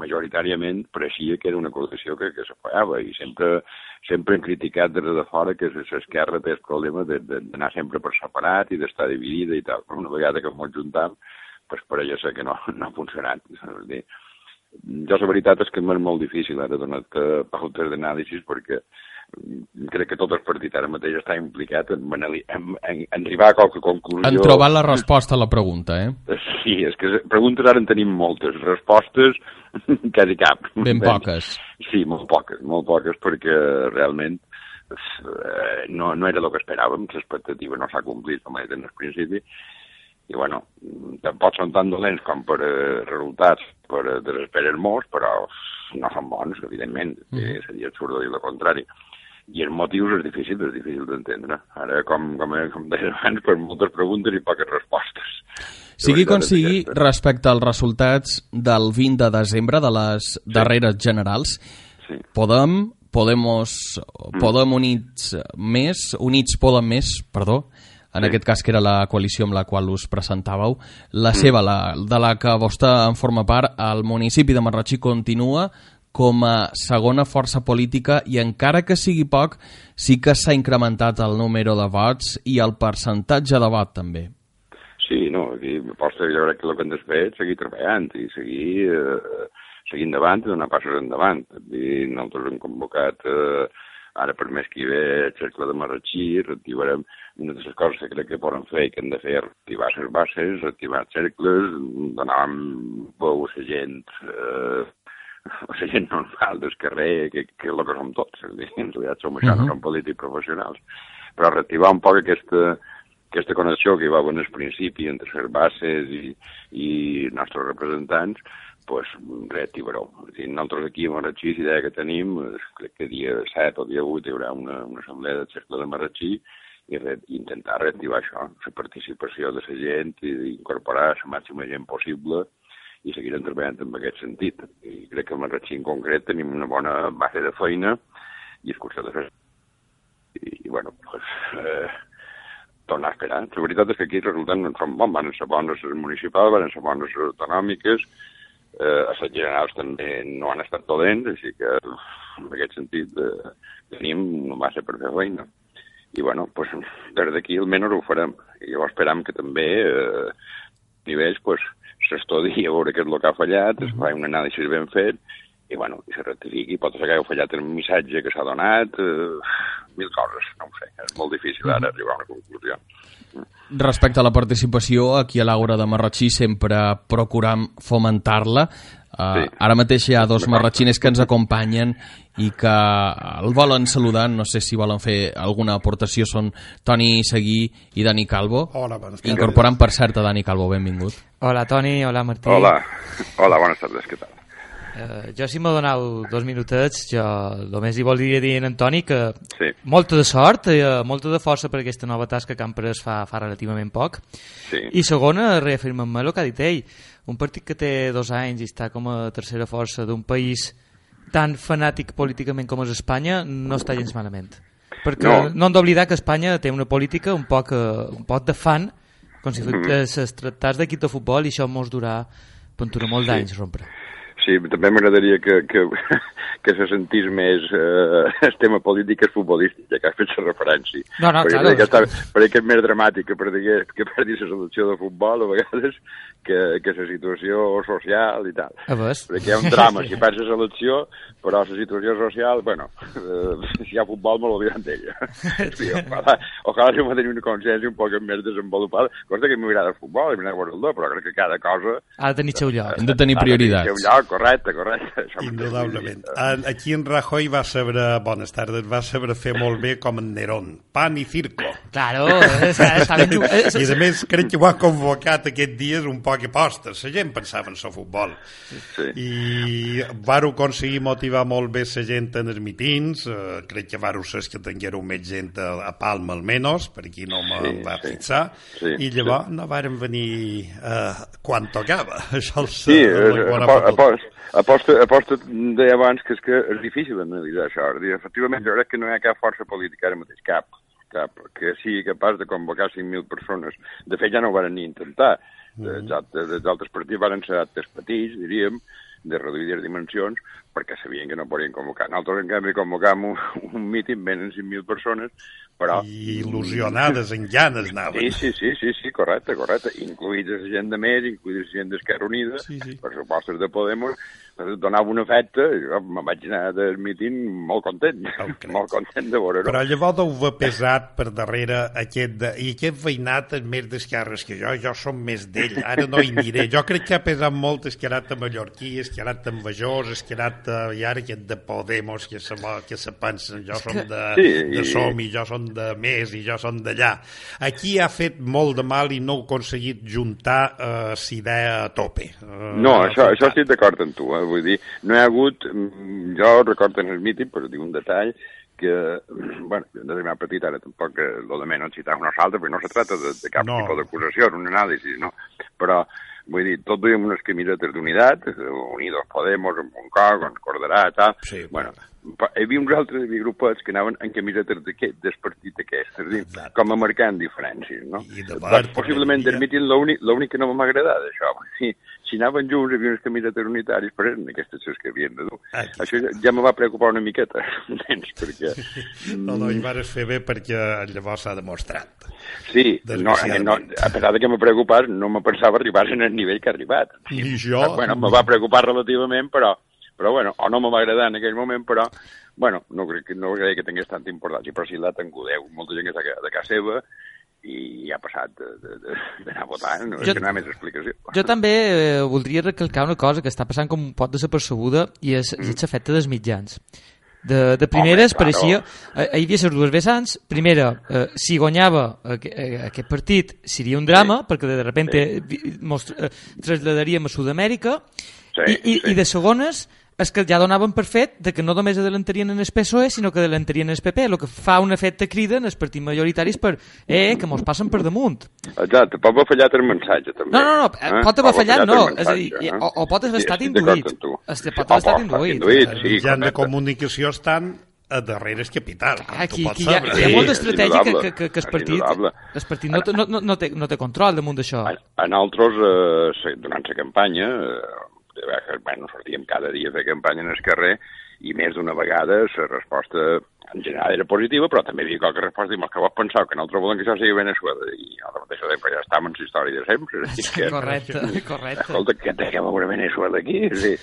majoritàriament pareixia que era una coalició que, que s'afallava i sempre, sempre hem criticat des de fora que l'esquerra té el problema d'anar sempre per separat i d'estar dividida i tal. Una vegada que ens juntam, pues pareix ser que no, no ha funcionat. És dir, jo la veritat és que m'és molt difícil ara donar-te pautes d'anàlisis perquè crec que tot el partit ara mateix està implicat en, en, en, en arribar a qualque conclusió. Han trobat la resposta a la pregunta, eh? Sí, és que preguntes ara en tenim moltes, respostes quasi cap. Ben poques. Sí, molt poques, molt poques, perquè realment eh, no, no era el que esperàvem, l'expectativa no s'ha complit com a dit en el principi, i bueno, tampoc són tan dolents com per eh, resultats, per eh, desesperar molts, però no són bons, evidentment, mm. seria absurd dir el contrari i els motius és difícil, és difícil d'entendre. Ara, com, com, com deia abans, per moltes preguntes i poques respostes. Sigui com sigui, respecte als resultats del 20 de desembre de les sí. darreres generals, sí. Podem, Podemos, mm. Podem Units Més, Units Podem Més, perdó, en sí. aquest cas que era la coalició amb la qual us presentàveu, la mm. seva, la, de la que vostè en forma part, el municipi de Marratxí continua com a segona força política i encara que sigui poc, sí que s'ha incrementat el número de vots i el percentatge de vot també. Sí, no, aquí posta, jo crec que el que hem fer és seguir treballant i seguir, eh, seguir endavant i donar passos endavant. I nosaltres hem convocat eh, ara per mes que ve el cercle de Marratxí, reactivarem una de les coses que crec que poden fer i que hem de fer reactivar les bases, reactivar cercles, donar veu a la gent eh, la gent normal del carrer, que, que és el que som tots, en realitat som això, uh -huh. no som polítics professionals, però reactivar un poc aquesta, aquesta connexió que hi va haver al principi entre les bases i, i els nostres representants, pues, reactivarà. Nosaltres aquí a Marratxí, la idea que tenim, crec que dia 7 o dia 8 hi haurà una, una assemblea del cercle de Marratxí i re, intentar reactivar això, la participació de la gent i incorporar la màxima gent possible i seguirem treballant en aquest sentit. I crec que a Marratxí en concret tenim una bona base de feina i és qüestió de fer. I, i bueno, pues, eh, tornar a esperar. La veritat és que aquí els resultats no són bons, van ser bones municipals, van ser bones autonòmiques, eh, a les generals també no han estat dolents, així que en aquest sentit eh, tenim una base per fer feina. I bueno, pues, des d'aquí almenys ho farem. I llavors esperam que també eh, nivells pues, s'estudi a veure què és el que ha fallat, es fa un anàlisi ben fet, i bueno, i se rectifiqui, pot ser que hagi fallat el missatge que s'ha donat, eh, mil coses, no ho sé, és molt difícil ara arribar a una conclusió. Respecte a la participació, aquí a l'Aura de Marratxí sempre procuram fomentar-la. Uh, sí. Ara mateix hi ha dos marratxiners que ens acompanyen i que el volen saludar, no sé si volen fer alguna aportació, són Toni Seguí i Dani Calvo. Hola, bones tardes. Incorporant, per cert, a Dani Calvo, benvingut. Hola, Toni, hola, Martí. Hola, hola bones tardes, què tal? Uh, jo, si m'ho donau dos minutets, jo només hi volia dir en Toni que sí. molta de sort, i uh, molta de força per aquesta nova tasca que han pres fa, fa relativament poc. Sí. I segona, reafirmant-me el que ha dit ell, un partit que té dos anys i està com a tercera força d'un país tan fanàtic políticament com és Espanya, no està gens malament. Perquè no, no hem d'oblidar que Espanya té una política un poc, uh, un poc de fan, com si -hmm. es tractés d'equip de futbol i això mos durà, pot durar molt sí. d'anys rompre. Sí, també m'agradaria que, que, que se sentís més eh, el tema polític és futbolístic, ja que has fet la referència. No, no, perquè clar. Que està, perquè és més dramàtic que perdi, que perdi la selecció de futbol a vegades que, que la situació social i tal. A veure. Perquè hi ha un drama si perds la selecció, però la situació social, bueno, eh, si hi ha futbol me l'oblidem d'ella. Sí, ojalà, ojalà si tenir una consciència un poc més desenvolupada. Cosa que m'agrada el futbol, m'agrada el do, però crec que cada cosa... Ha de tenir seu lloc. Hem de tenir prioritats. Ha de tenir seu lloc, correcte, correcte. Indudablement. Aquí en Rajoy va saber, bones tardes, va saber fer molt bé com en Nerón. Pan i circo. Claro, està ben I a més crec que ho ha convocat aquests dies un poc a postes. La gent pensava en el futbol. Sí. I varo aconseguir motivar molt bé la gent en els mitins. Uh, crec que varo ser que tinguéreu més gent a, a Palma almenys, per aquí no me sí, va sí. fixar. Sí, I llavors sí. no varen venir uh, quan tocava. Això els, Sí, eh, aposta, aposta deia abans que és que és difícil analitzar això. Efectivament, jo crec que no hi ha cap força política ara mateix, cap, cap, que sigui capaç de convocar 5.000 persones. De fet, ja no ho van ni intentar. Mm -hmm. Els altres partits van ser actes petits, diríem, de reduïdes dimensions, perquè sabien que no podien convocar. Nosaltres, en canvi, convocam un, un míting, venen 5.000 persones, però... I il·lusionades, en llanes anaven. Sí, sí, sí, sí, sí, correcte, correcte. Incluïts la gent de més, incluïts la gent d'Esquerra Unida, sí, sí. pressupostos de Podemos, donava un efecte, jo me vaig anar del míting molt content, molt content de veure-ho. Però llavors deu haver pesat per darrere aquest, de, i aquest veïnat és més d'esquerres que jo, jo som més d'ell, ara no hi aniré. Jo crec que ha pesat molt esquerat a Mallorquí, esquerat a Vajós, esquerat a, i ara aquest de Podemos, que se, que se pensen, jo som de, sí, de Som i jo som de Més i jo som d'allà. Aquí ha fet molt de mal i no ha aconseguit juntar eh, idea a tope. Uh, no, això, això estic d'acord amb tu, eh? Vull dir, no hi ha hagut, mm, jo recordo en el mític, però dic un detall, que, bueno, de més petit ara tampoc el de menys citar una altra, perquè no se tracta de, de cap no. tipus d'acusació, un anàlisi, no? Però Vull dir, tots duíem unes camisetes d'unitat, Unidos Podemos, en Moncog, en Corderà, tal. Sí, bueno, pa- hi havia uns altres hi havia grupets que anaven en camisetes d'aquest, del partit aquest, és a dir, com a marcant diferències, no? I de Doncs Bart, possiblement míting l'únic que no m'ha agradat, això. Si, si anaven junts, hi havia unes camisetes unitàries, però eren aquestes les que havien de dur. Aquí. Això ja, ja me va preocupar una miqueta, entens? Perquè... No, no, hi vas fer bé perquè llavors s'ha demostrat. Sí, no, no, Desgraciadament. a pesar de que me preocupés, no me pensava arribar en el nivell que ha arribat. Ni jo. Bueno, me va preocupar relativament, però, però bueno, o no me va agradar en aquell moment, però, bueno, no crec, que- no crec que tingués tanta importància, però sí l'ha tingut Déu. Molta gent que s'ha quedat a casa seva i ha passat d'anar a votar, no, Jo- és que no hi ha més explicació. Jo també eh, voldria recalcar una cosa que està passant com un pot desapercebuda i és, mm. és l'efecte dels mitjans. De, de primeres Home, claro. pareixia... Eh, hi havia les dues vessants. Primera, eh, si guanyava aqu eh, aquest partit seria un drama, sí. perquè de repente sí. mos eh, traslladaríem a Sud-amèrica, Sí, i, i, sí. i de segones és que ja donaven per fet de que no només adelantarien en el PSOE, sinó que adelantarien en el PP, el que fa un efecte crida en els partits majoritaris per, eh, que mos passen per damunt. Exacte, pot haver fallat el mensatge, també. No, no, no, eh, pot haver fallat, no, és a dir, el o- o pot haver Sí, estat d'acord induït. Este pot haver estat induït. induït, Els sí, mitjans de comunicació estan a darrere el capital, com Aquí, aquí hi ha, hi ha Sí, molta estratègia que, que, que, que el és partit, el partit no, no, no, no, té, no té control damunt d'això. En altres, eh, se- durant la campanya, eh, bueno, sortíem cada dia a fer campanya en el carrer i més d'una vegada la resposta en general era positiva, però també hi havia qualque resposta i que vos penseu que nosaltres volem que això sigui Venezuela i nosaltres mateix sempre ja estem en la història de sempre. És que, Correcte, correcte. Escolta, que té que veure Venezuela aquí? Sí.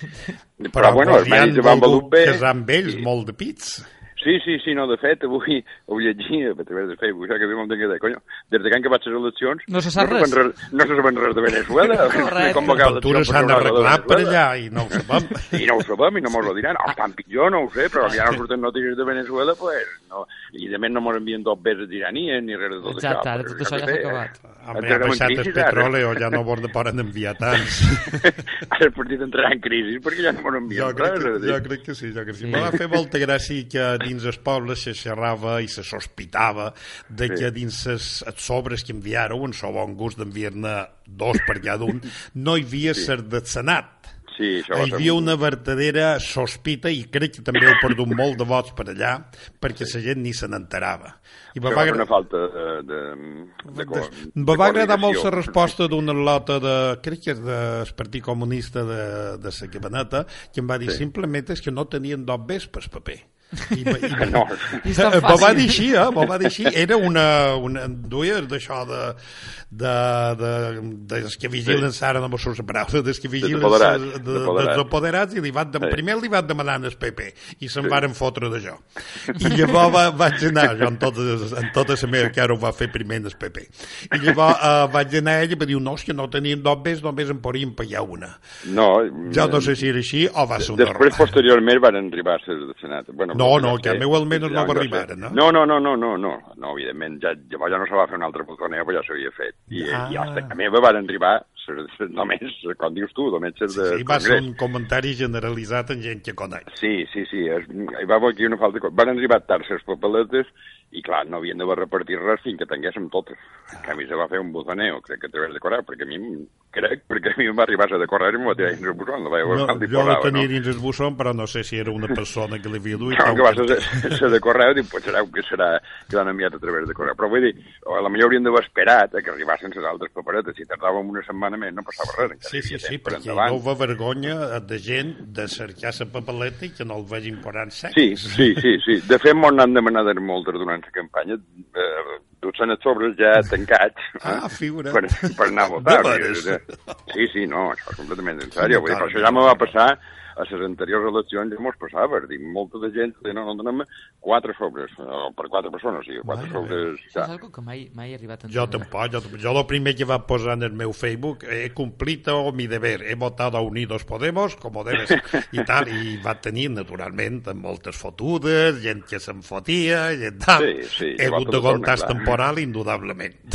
Però, Però, bueno, els mèrits van valut bé. casar amb ells molt de pits. Sí, sí, sí, no, de fet, avui ho llegia a través de Facebook, això que diu molt de conyo, des de que han acabat les eleccions... No se sap no res. No se saben res de Venezuela. Les factures s'han arreglat per Venezuela. allà i no ho sabem. I no ho sabem i no mos ho diran. O estan pitjor, no ho sé, però ja no surten notícies de Venezuela, pues, no. I de més no mos envien dos beses d'iranies ni res de tot Exacte, això. ara tot això ja s'ha acabat. Home, ha baixat el petroli o ja no vos de poden enviar tants. Ara el partit entrarà en crisi perquè ja no mos Jo envien crec, res. jo crec que sí, jo crec que sí. Sí. Me va fer molta gràcia que dins el poble se xerrava i se sospitava de que dins els sobres que enviàreu, en so bon gust d'enviar-ne dos per cada un, no hi havia ser del Senat. Sí, això va Hi havia un- una vertadera sospita i crec que també heu perdut molt de vots per allà perquè la gent ni se n'enterava. I va, va agra- una falta de... de, de, me de va agradar molt la resposta d'una lota de, crec que és del Partit Comunista de, de la Cabaneta, que em va dir Sí. simplement és que no tenien dos bes per paper. I, va- i, No. I M'ho va dir així, eh? Va dir així. Era una... una duia d'això de, de, de, de, dels que vigilen sí. ara, no m'ho surt la paraula, dels que vigilen apoderats, de, de, dels apoderats i li van de, Sí. primer li van demanar el PP i se'n Sí. varen fotre d'això. I llavors va, vaig anar, jo en tota, en tota la meva cara ho va fer primer el PP. I llavors uh, vaig anar a ella i va dir, no, és que no tenien dos bes, només en podien pagar una. No, Jo no sé si era així o va ser un Després, error. posteriorment, van arribar a ser de Senat. Bueno, No, no, que a meu almenys no va arribar, no? No, no, no, no, no, no, no evidentment, ja, llavors ja no se va fer un altre botoneo, però ja s'havia fet. I, Ah. i hasta a meva van arribar, només, com dius tu, només Sí, de sí, va ser un comentari generalitzat en gent que coneix. Sí, sí, sí, és, hi va haver aquí una falta Van arribar terces papeletes i, clar, no havien d'haver repartit res fins que tinguéssim totes. En canvi, se va fer un botoneo, crec que a través de correu, perquè a mi, crec, perquè a mi em va arribar a de correu i m'ho va tirar dins el buzón, no No, jo la tenia dins el buzón, però no sé si era una persona que l'havia duit. No, que va ser, ser de correu, dic, pues serà que serà que l'han enviat a través de correu. Però vull dir, a la millor haurien d'haver esperat a que arribassin les altres paperetes. Si tardàvem una setmana més, no passava res. Sí, sí, sí, per perquè endavant. hauva vergonya de gent de cercar la papeleta i que no el vegin posant secs. Sí, sí, sí, sí. De fet, m'ho n'han demanat moltes durant la campanya. Eh, Dutxen els sobres ja tancats Ah, eh, figura. per, per anar a votar. Dir, Sí, sí, no, això és completament en sèrio. Vull dir, però això ja me va passar a les anteriors eleccions ja mos passava, dic, molta de gent deia, no, no, donem quatre sobres, o per quatre persones, o sigui, quatre Mare sobres... Això és algo que mai, mai he arribat a Jo entendre. tampoc, jo, tampoc. jo el primer que va posar en el meu Facebook he cumplido mi deber, he votado a Unidos Podemos como debe ser, i tal, i va tenir naturalment moltes fotudes, gent que se'n fotia, gent tal. Sí, sí, he hagut que de clar. temporal, indudablement.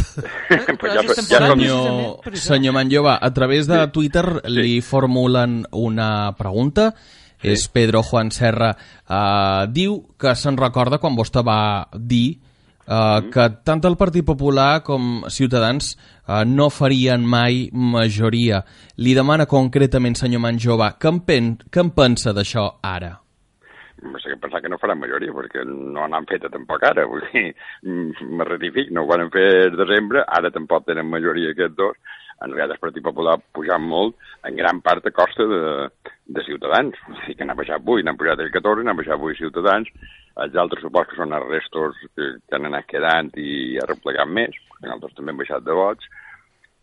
Pues ja, ja, ja, Senyor, senyor Manllova, a través de Twitter li formulen una pregunta. És Pedro Juan Serra. Uh, diu que se'n recorda quan vostè va dir uh, que tant el Partit Popular com Ciutadans uh, no farien mai majoria. Li demana concretament, senyor Manjova, què en, pen què en pensa d'això ara? no sé què pensar que no faran majoria, perquè no n'han fet tampoc ara, vull dir, me ratific, no ho van fer desembre, ara tampoc tenen majoria aquests dos, en realitat el Partit Popular pujant molt, en gran part a costa de, de Ciutadans, o sigui que n'ha baixat avui, n'han pujat el 14, n'han baixat avui Ciutadans, els altres suposo que són els restos que, que han anat quedant i ha replegat més, perquè nosaltres també hem baixat de vots,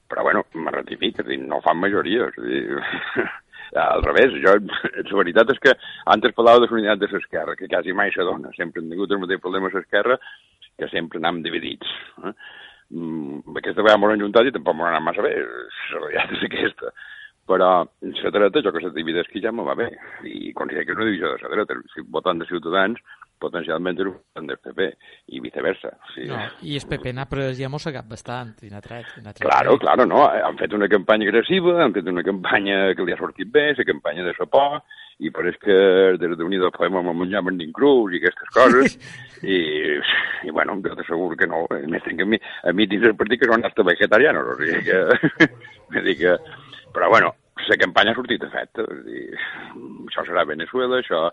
però bueno, me ratific, és a dir, no fan majoria, és dir, al revés, jo, la veritat és que antes parlava de l'unitat de l'esquerra, que quasi mai se dona, sempre hem tingut el mateix problema a l'esquerra, que sempre anem dividits. Eh? Mm, aquesta vegada m'ho han juntat i tampoc m'ho anat massa bé, la veritat és aquesta. Però la dreta, jo que se divideix que ja me va bé, i considero que és una divisió de la dreta. Si votant de Ciutadans, potencialment era un del PP, i viceversa. Sí. No, I el PP n'ha pres ja mossegat bastant, i n'ha tret. I tret Claro, claro, no. Han fet una campanya agressiva, han fet una campanya que li ha sortit bé, la campanya de la por, i pareix que des d'Unidos Podemos me menjaven d'incrús i aquestes coses, i, i bueno, jo t'asseguro que no. A més, que a mi, a mi dins del partit que són hasta vegetarianos, o sigui que... que però, bueno, la campanya ha sortit efecte. És dir, això serà Venezuela, això,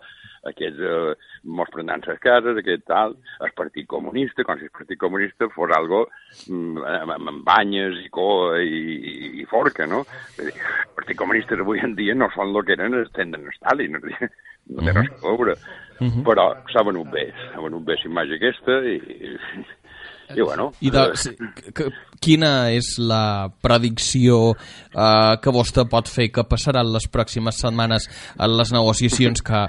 aquests eh, mos prendran les cases, aquest tal, el Partit Comunista, com si el Partit Comunista fos algo mm, amb, amb banyes i coa i, i, i forca, no? Dir, el Partit Comunista avui en dia no són el que eren els tenen Stalin, no, no té res a veure. Uh -huh. Però s'ha venut bé, s'ha venut bé la imatge aquesta i, i bueno... I de, que, quina és la predicció eh, que vostè pot fer que passaran les pròximes setmanes en les negociacions que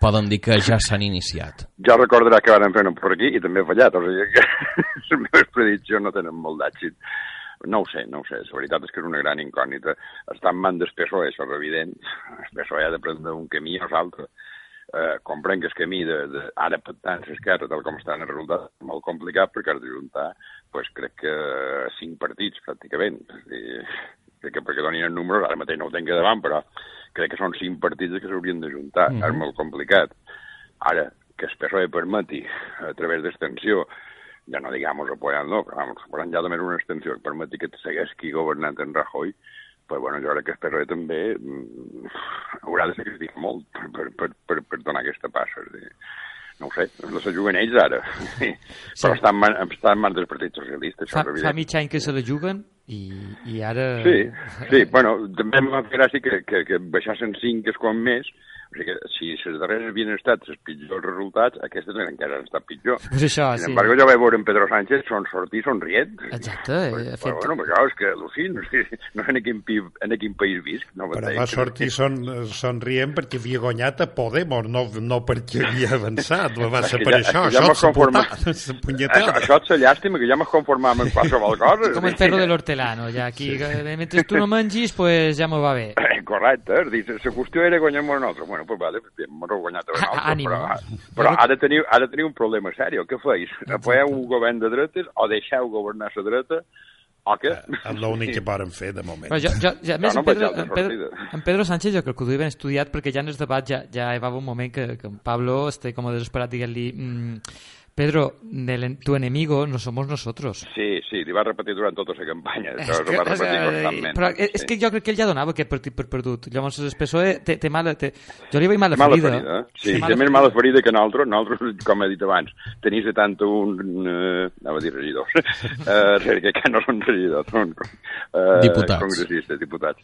poden dir que ja s'han iniciat? Ja recordarà que van fer per aquí i també ha fallat, o sigui que les meves prediccions no tenen molt d'èxit. No ho sé, no ho sé. La veritat és que és una gran incògnita. Està en mans del PSOE, això és evident. El PSOE ha de prendre un camí o l'altre eh, comprenc que el camí de, de ara pactant l'esquerra, tal com estan els resultats, és molt complicat perquè has de juntar, pues, crec que cinc partits, pràcticament. És dir, crec que perquè donin els números, ara mateix no ho tinc a davant, però crec que són cinc partits que s'haurien de juntar. Mm -hmm. És molt complicat. Ara, que el PSOE permeti, a través d'extensió, ja no digamos apoyant-lo, però vamos, ja també una extensió que permeti que segueixi governant en Rajoy, però bueno, jo crec que PSOE també mm, haurà de sacrificar molt per, per, per, per donar aquesta passa. És dir, no ho sé, no se juguen ells ara, sí. però està en, man, està en mans del Partit Socialista, això fa. Fa mig any que se la juguen i, i ara... Sí, sí, bueno, també m'ha fet gràcia que, que, que baixassen 5 és quan més, si les darreres havien estat els pitjors resultats, aquestes encara han estat pitjor. Pues això, Sin sí. embargo, jo vaig veure en Pedro Sánchez son sortir somrient. Exacte. Però, fet... bueno, però és que al·lucino, sí, no sé en quin, pi, en quin país visc. No Però va sortir son, somrient perquè havia guanyat a Podemos, no, no perquè havia avançat, va ser per ja, això, ja això m'he conformat. s'ha Això, punyetada. això és la llàstima, que ja m'he conformat amb qualsevol cosa. Com el perro de l'hortelano, ja aquí, que mentre tu no mengis, pues ja m'ho va bé. Eh, Correcte, és dir, la qüestió era guanyar-me nosaltres. Bueno, pues vale, m'ho he guanyat a nosaltres, ànimo. però, però ha, de tenir, ha de tenir un problema seriós. Què feis? Apoyeu un govern de dretes o deixeu governar la dreta o què? És l'únic que poden fer de moment. Però jo, jo, ja, a més, no en, Pedro, en, Pedro, en Pedro Sánchez jo crec que ho ben estudiat perquè ja en el debat ja, ja hi va un moment que, que en Pablo està com a desesperat dient-li mm, Pedro, el, tu enemigo no somos nosotros. Sí, sí, li va repetir durant tota la campanya. És que, va repetir eh, constantment. però és, és que jo crec que ell ja donava aquest partit per perdut. Llavors el PSOE té, té mala... Té... Jo li veig mala, Mala ferida. ferida, eh? Sí, Té té més mala ferida que nosaltres. Nosaltres, com he dit abans, tenir 71, eh, anava a dir regidors, eh, que, que no són regidors, són eh, Diputats. congressistes, diputats.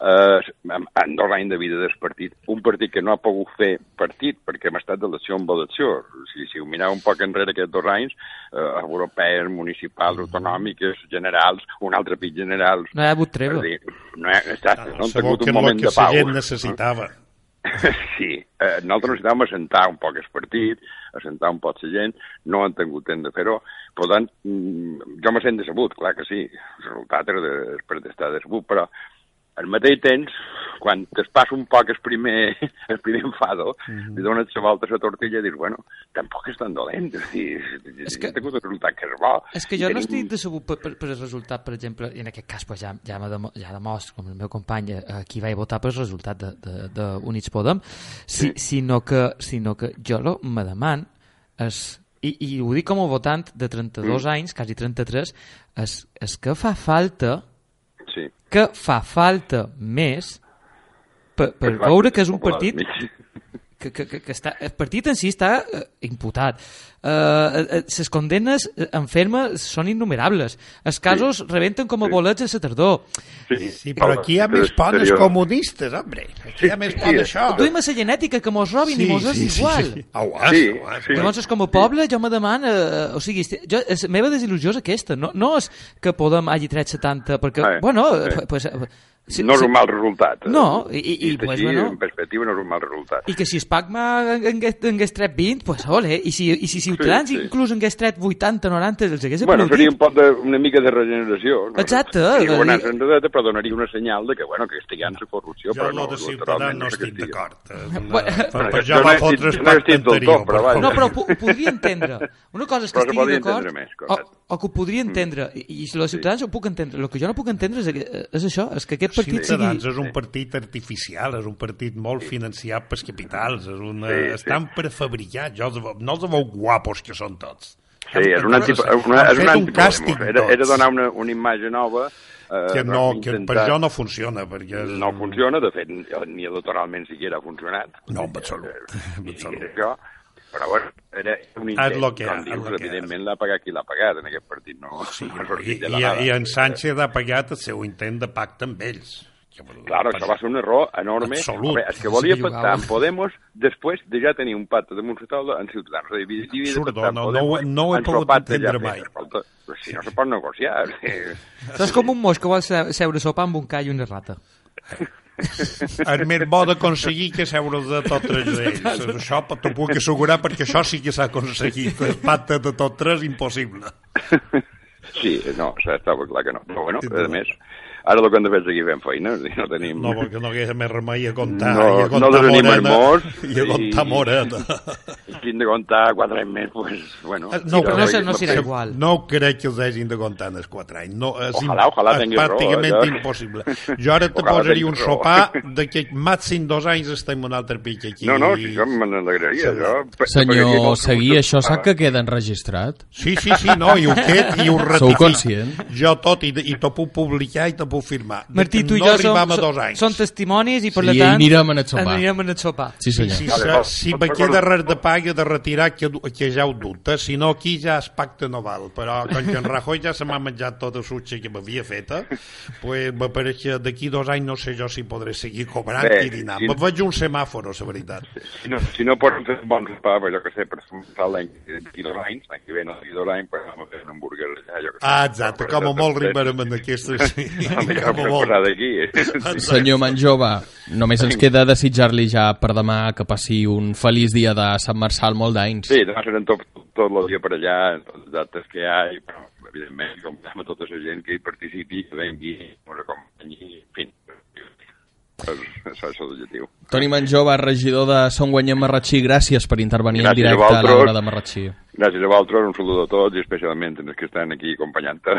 Eh, amb dos anys de vida del partit, un partit que no ha pogut fer partit perquè hem estat d'elecció en elecció. Si, si ho mireu un poc enrere aquests dos anys, eh, europees, municipals, autonòmiques, generals, un altre pit generals... No hi ha hagut treva. Dir, no, he, exacte, no, han Sabeu tingut que un moment que de pau. la gent necessitava. Sí, eh, nosaltres necessitàvem assentar un poc el partit, assentar un poc la gent, no han tingut temps de fer-ho, per tant, mm, jo me sent decebut, clar que sí, el resultat era de, per d'estar decebut, però al mateix temps, quan es passa un poc el primer, el primer enfado, mm -hmm. li dones la volta a la tortilla i dius, bueno, tampoc és tan dolent, és dir, és que... un resultat que és bo. És que jo I no tenim- estic decebut per, per, per el resultat, per exemple, i en aquest cas pues, ja, ja, demo, ja demostra, com el meu company, eh, qui vaig votar per el resultat de, de, de Units Podem, si, Sí. sinó, que, sinó que jo lo, me deman és i, i ho dic com a votant de 32 Mm. anys, quasi 33, és, és que fa falta. Que fa falta més per, per veure que és un partit. Que, que, que, que està, el partit en si està eh, imputat. Eh, eh, les condemnes eh, en ferma són innumerables. Els casos sí. rebenten com a bolets a la tardor. Sí, Sí, però aquí hi ha més por dels comunistes, hombre. Aquí hi ha més por d'això. Duim la genètica que mos robin Sí, i mos és sí, sí, igual. sí. Au, as, Sí, au, as, sí. Llavors, com a poble, jo me demano... Eh, o sigui, jo, és, la meva desil·lusió és aquesta. No, no és que Podem hagi tret 70, perquè, Eh, bueno... eh. eh, Pues, eh, si- no és un mal resultat. No, i- i- i, pues, així, bueno. en perspectiva, no és un mal resultat. I que si Espagma hagués tret 20, pues ole, i si, i si Ciutadans Sí, sí. inclús hagués tret 80, 90, els hagués Bueno, aplaudit. seria un poc de, una mica de regeneració. No? Exacte. Seria eh, governança enredeta, però donaria una senyal de que, bueno, que estiguem la corrupció, Jo però no, de Ciutadans no estic d'acord. Eh, Per, jo jo no va fotre jo no estic del tot, anterior. però vaja. No, però ho, podria entendre. Una cosa és que estigui d'acord o, o que ho podria entendre. I, i si els ciutadans ho puc entendre. El que jo no puc entendre és, que- és això, és que aquest partit Ciutadans sigui... és un partit artificial, és un partit molt financiat pels capitals, és una... Sí, sí. estan prefabricats, jo els, no els veu guapos que són tots. Sí, és un, anti, Han una, és fet un càsting Era, era donar una, una imatge nova eh, que no, que intentar- per jo no funciona, perquè... És... No funciona, de fet, ni electoralment siquiera ha funcionat. No, en absolut. En Ni absolut. això, però bueno, era un intent, lo que com dius, que evidentment l'ha pagat qui l'ha pagat en aquest partit, no? Sí, no i, de i, i en Sánchez ha pagat el seu intent de pacte amb ells. Claro, això va ser un error enorme. Absolut. És que volia Sí, pactar amb Podemos després de ja tenir un pacte de Montserrat en Ciutadans. És a dir, havia- havia de Absurdo, amb no- no ho he- no ho he en pogut de entendre ja mai. fer. Escolta, però si no se pot negociar. Això és com un moix que vol se- seure a sopar amb un call i una rata. És més bo d'aconseguir que seure de tots tres d'ells. Això t'ho puc assegurar perquè això sí que s'ha aconseguit. El pacte de tots tres, impossible. Sí, no, estava clar que no. Però bueno, a més, ara el que hem de fer és seguir fent feina, no tenim... No, perquè no hagués més remei a comptar. No, i a no comptar desanimem morena, molts. I a comptar i- morena. Si hem de comptar quatre anys més, pues, bueno... Eh, No, però no serà igual. No crec que els hagin de comptar en els 4 anys. No, és, Ojalà, ojalà és raó, pràcticament allò. impossible. Jo ara te posaria un raó. sopar de que màxim dos anys estem un altre pic aquí. No, no, si jo me n'alegraria. Senyor no- Seguí, això sap que queda enregistrat? Sí, sí, sí, no, i ho qued i ho ratific. Sou conscient? Jo tot, i, i t'ho puc publicar i t'ho puc firmar. Martí, tu i no jo som, dos som, anys. som testimonis i per Sí, tant... anirem a net sopar. Anirem a net sopar. Sí, senyor. Si, Vale, si, me queda res de paga de retirar que, que ja ho dubte, si no aquí ja es pacte no val, però com que en Rajoy ja se m'ha menjat tota la sutxa que m'havia feta, pues me pareix que d'aquí dos anys no sé jo si podré seguir cobrant Bé, i dinant. si- Me veig un semàforo, la veritat. Si no, si no poden fer bon sopar, pues, jo que sé, per començar l'any d'aquí dos anys, l'any que ve no d'aquí dos anys, pues, vam a fer un hamburguer allà, jo que sé. Ah, exacte, com a molt ribarem en aquestes... Sí, No, millor a posar d'aquí. Senyor Manjova, només ens queda desitjar-li ja per demà que passi un feliç dia de Sant Marçal molt d'anys. Sí, demà serem tot, tot el dia per allà, en totes les dates que hi ha, i, però, evidentment, com a tota la gent que hi participi, que vengui, ens acompanyi, en fi. Això és l'objectiu. Toni Manjova, regidor de Som Guanyem Marratxí, gràcies per intervenir en Gràcies a directe a vosaltres. l'hora de Marratxí. Gràcies a vosaltres, un saludo a tots, i especialment als que estan aquí acompanyant-te.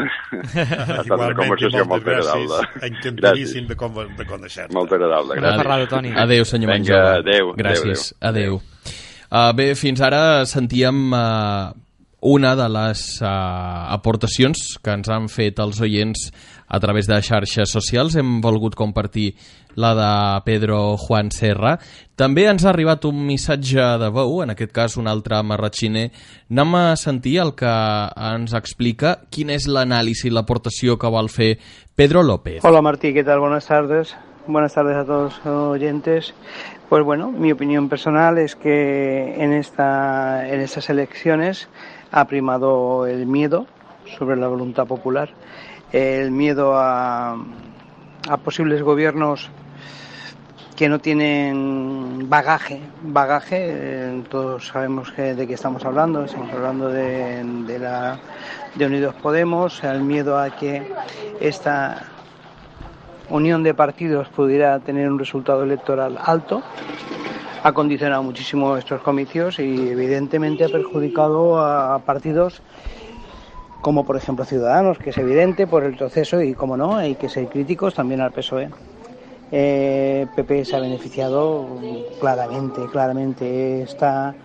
Igualment, conversació molt moltes agradable. gràcies. Encantadíssim de, con de conèixer-te. Molt agradable, gràcies. parrada, Toni. Adéu, senyor Manjova. adéu, Gràcies. adéu, Adéu. Uh, bé, fins ara sentíem uh, una de les uh, aportacions que ens han fet els oients a través de xarxes socials. Hem volgut compartir la de Pedro Juan Serra. També ens ha arribat un missatge de veu, en aquest cas un altre marratxiner. Anem a sentir el que ens explica quin és l'anàlisi i l'aportació que vol fer Pedro López. Hola Martí, ¿qué tal? Buenas tardes. Buenas tardes a todos los oyentes. Pues bueno, mi opinión personal es que en, esta, en estas elecciones ha primado el miedo sobre la voluntad popular, el miedo a, a posibles gobiernos que no tienen bagaje, bagaje, eh, todos sabemos que- de qué estamos hablando, estamos hablando de, de de Unidos Podemos, el miedo a que esta unión de partidos pudiera tener un resultado electoral alto, ha condicionado muchísimo estos comicios y evidentemente ha perjudicado a partidos como por ejemplo Ciudadanos, que es evidente por el proceso y como no, hay que ser críticos también al PSOE. Eh, PP se ha beneficiado claramente, claramente está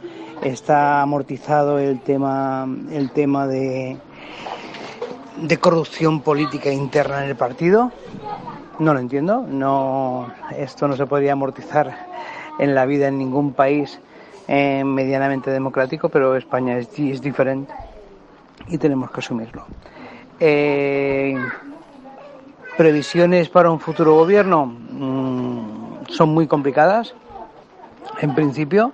está amortizado el tema, el tema de corrupción política interna en el partido. No lo entiendo. No, esto no se podría amortizar en la vida en ningún país eh, medianamente democrático, pero España es, diferente y tenemos que asumirlo. Eh, previsiones para un futuro gobierno mm, son muy complicadas. En principio,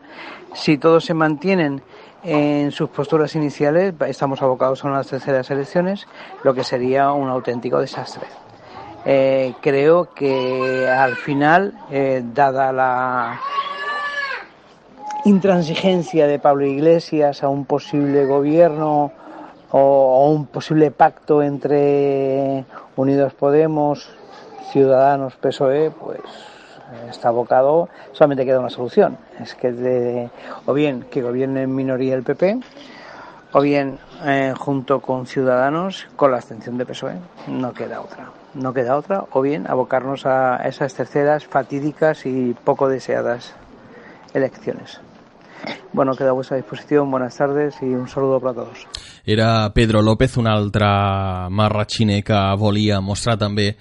si todos se mantienen en sus posturas iniciales, estamos abocados a unas terceras elecciones, lo que sería un auténtico desastre. Eh, creo que al final, eh, dada la intransigencia de Pablo Iglesias a un posible gobierno o, un posible pacto entre Unidos Podemos, Ciudadanos, PSOE, pues está abocado, solamente queda una solución, es que o bien que gobierne en minoría el PP, o bien eh, junto con Ciudadanos con la abstención de PSOE, no queda otra, no queda otra, o bien abocarnos a esas terceras fatídicas y poco deseadas elecciones. Bueno, queda a vuestra disposició, buenas tardes i un saludo per a tots. Era Pedro López, un altre marratxiner que volia mostrar també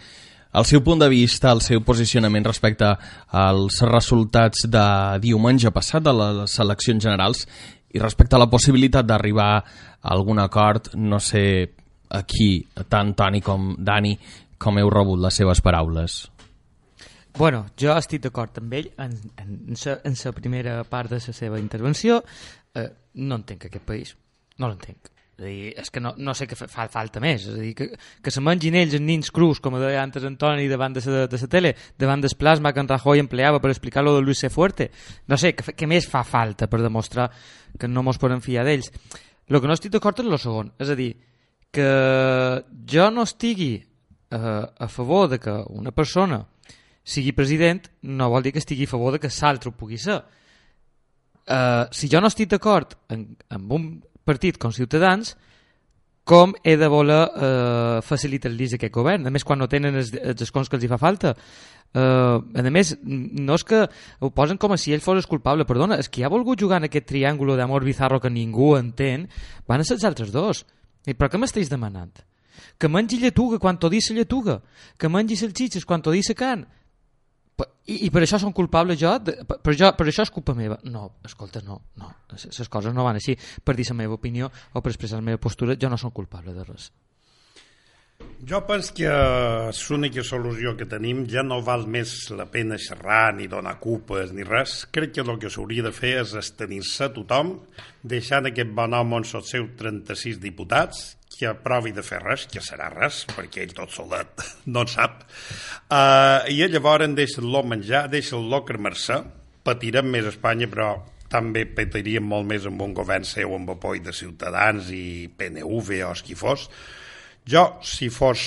el seu punt de vista, el seu posicionament respecte als resultats de diumenge passat de les eleccions generals i respecte a la possibilitat d'arribar a algun acord, no sé aquí, tant Toni com Dani, com heu rebut les seves paraules. Bueno, jo estic d'acord amb ell en, en, en la primera part de la seva intervenció. Eh, no entenc aquest país, no l'entenc. És, dir, és que no, no sé què fa, fa falta més. És a dir, que, que se mengin ells els nins crus, com deia antes Antoni, davant de la de de tele, davant del plasma que en Rajoy empleava per explicar lo de Luis C. Fuerte. No sé, què, què més fa falta per demostrar que no mos podem fiar d'ells? El que no estic d'acord és el segon. És a dir, que jo no estigui eh, a favor de que una persona sigui president no vol dir que estigui a favor de que l'altre ho pugui ser. Uh, si jo no estic d'acord amb un partit com Ciutadans, com he de voler uh, facilitar-los aquest govern? A més, quan no tenen els, els escons que els hi fa falta. Uh, a més, no és que ho posen com a si ell fos el culpable, perdona, és que ha volgut jugar en aquest triàngulo d'amor bizarro que ningú entén, van a ser els altres dos. I per què m'estàs demanant? Que mengi lletuga quan t'ho dic la lletuga, que mengi salxitxes quan t'ho dic la carn, i, i per això són culpables jo? De, per, jo, per això és culpa meva? No, escolta, no, no. Les coses no van així. Per dir la meva opinió o per expressar la meva postura, jo no soc culpable de res. Jo penso que l'única solució que tenim ja no val més la pena xerrar ni donar culpes ni res. Crec que el que s'hauria de fer és estenir-se a tothom, deixant aquest bon home amb els seus 36 diputats que provi de fer res, que serà res, perquè ell tot solet no en sap, uh, i llavors deixa-lo menjar, deixa-lo cremar-se, patirem més a Espanya, però també patiríem molt més amb un govern seu amb apoy de Ciutadans i PNV o qui fos. Jo, si fos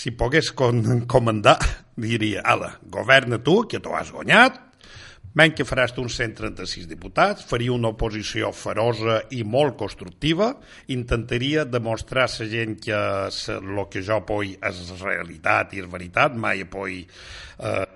si pogués comandar, diria, ala, governa tu, que t'ho has guanyat, Men que faràs uns 136 diputats, faria una oposició ferosa i molt constructiva, intentaria demostrar a la gent que el que jo apoi és realitat i és veritat, mai apoi eh,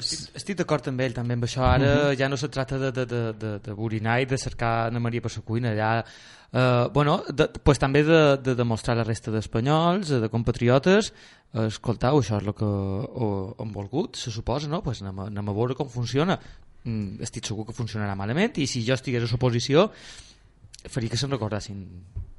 estic, estic d'acord amb ell també amb això ara uh -huh. ja no se tracta de, de, de, de, de burinar i de cercar Anna Maria per la cuina allà Uh, bueno, de, pues, també de, de demostrar la resta d'espanyols, de compatriotes, uh, escoltau, això és el que uh, han volgut, se suposa, no? Pues anem, a, anem a veure com funciona. Mm, estic segur que funcionarà malament i si jo estigués a l'oposició faria que se'n recordassin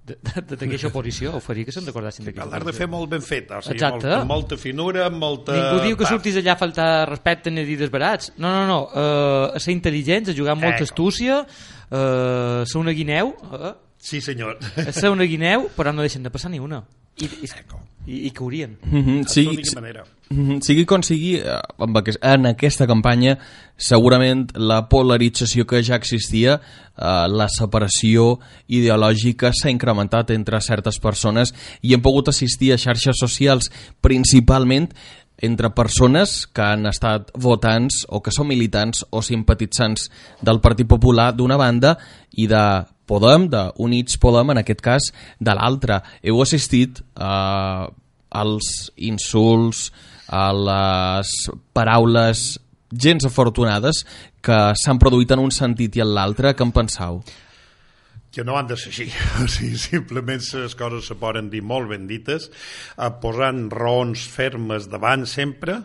d'aquesta oposició, ho faria que se'n recordassin d'aquesta oposició. L'has de fer molt ben fet, o sigui, Exacte. Molt, amb molta finura, amb molta... Ningú diu que surtis allà a faltar respecte ni dir desbarats. No, no, no, uh, a ser intel·ligents, a jugar amb molta astúcia, uh, a ser una guineu, uh, Sí, senyor. És ser una guineu, però no deixen de passar ni una. I, i, i, i que haurien. Mm -hmm, sí, manera. Mm -hmm, sigui com sigui, eh, amb aquest, en aquesta campanya segurament la polarització que ja existia, eh, la separació ideològica s'ha incrementat entre certes persones i hem pogut assistir a xarxes socials principalment entre persones que han estat votants o que són militants o simpatitzants del Partit Popular d'una banda i de Podem, d'Units Podem, en aquest cas, de l'altre. Heu assistit eh, als insults, a les paraules gens afortunades que s'han produït en un sentit i en l'altre. Què en penseu? que no han de ser així. O sigui, simplement les coses se poden dir molt ben dites, eh, posant raons fermes davant sempre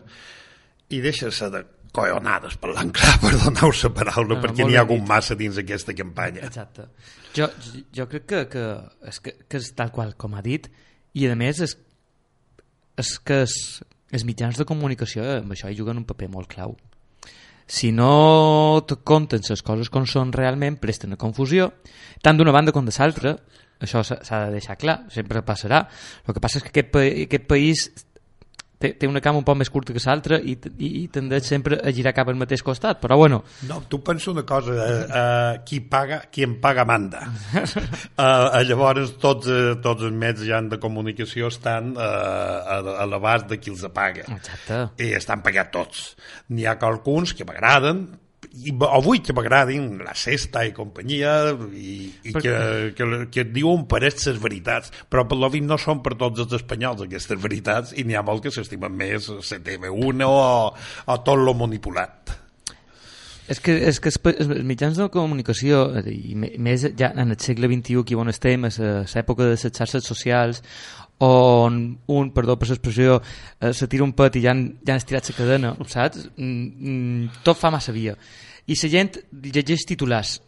i deixar-se de coionades, parlant clar, perdoneu la paraula, no, perquè n'hi ha hagut massa dins aquesta campanya. Exacte. Jo, jo crec que, que, és, que, que és tal qual com ha dit, i a més és, és que es, els mitjans de comunicació amb això hi juguen un paper molt clau si no te compten les coses com són realment, presten a confusió, tant d'una banda com de l'altra, això s'ha de deixar clar, sempre passarà. El que passa és que aquest, pa aquest país té, té una cama un poc més curta que l'altra i, i, i tendeix sempre a girar cap al mateix costat, però bueno... No, tu pensa una cosa, eh, eh, qui, paga, qui en paga manda. eh, llavors tots, eh, tots els mitjans de comunicació estan eh, a, a l'abast de qui els paga. Exacte. I estan pagats tots. N'hi ha qualcuns que m'agraden, i avui que m'agradin la cesta i companyia i, i que, que, que et diuen per aquestes veritats però per l'ovit no són per tots els espanyols aquestes veritats i n'hi ha molt que s'estimen més la TV1 o, o tot lo manipulat és que, és que els mitjans de comunicació, i més ja en el segle XXI, aquí on estem, a l'època de les xarxes socials, on un, perdó per l'expressió, eh, se tira un pet i ja han, ja han estirat la cadena, saps? Mm, mm, tot fa massa via i la gent llegeix titulars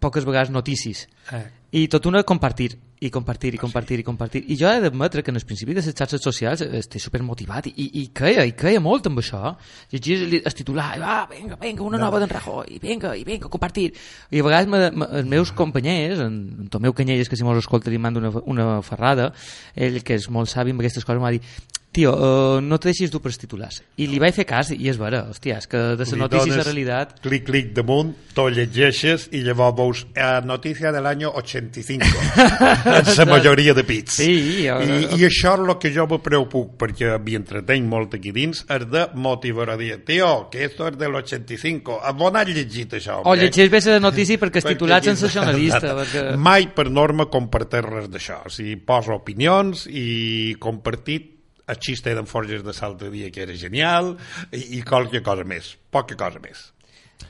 poques vegades notícies. Eh. i tot una compartir i compartir i compartir i compartir. I jo he d'admetre que en el principi de les xarxes socials estic super motivat i, i creia, i creia molt amb això. Llegir el titular i va, vinga, vinga, una no. nova d'en Rajoy vinga, i vinga, compartir. I a vegades me, me, els meus companyers en, en Tomeu Canyelles que si mos escolta li manda una, una ferrada ell que és molt savi amb aquestes coses m'ha dit tio, uh, no te deixis dur per titulars. I li vaig fer cas, i és vera, hòstia, és que de la notícia la realitat... Clic, clic damunt, t'ho llegeixes i llavors veus eh, notícia de l'any 85. la majoria de pits. Sí, jo... I, I això és el que jo me preocup, perquè m'hi entretenc molt aquí dins, és de motivar a dir, tio, que esto és de l'85. On has llegit això? O llegeix bé la notícia perquè és titulat sensacionalista. Perquè... Mai per norma compartir res d'això. O sigui, poso opinions i compartit el xiste d'en Forges de l'altre dia que era genial i, i qualque cosa més, poca cosa més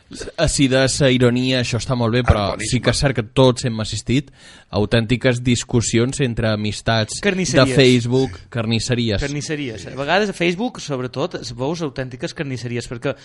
de la ironia això està molt bé, però ah, sí que és cert que tots hem assistit a autèntiques discussions entre amistats de Facebook, carnisseries. Carnisseries. A vegades a Facebook, sobretot, es veus autèntiques carnisseries, perquè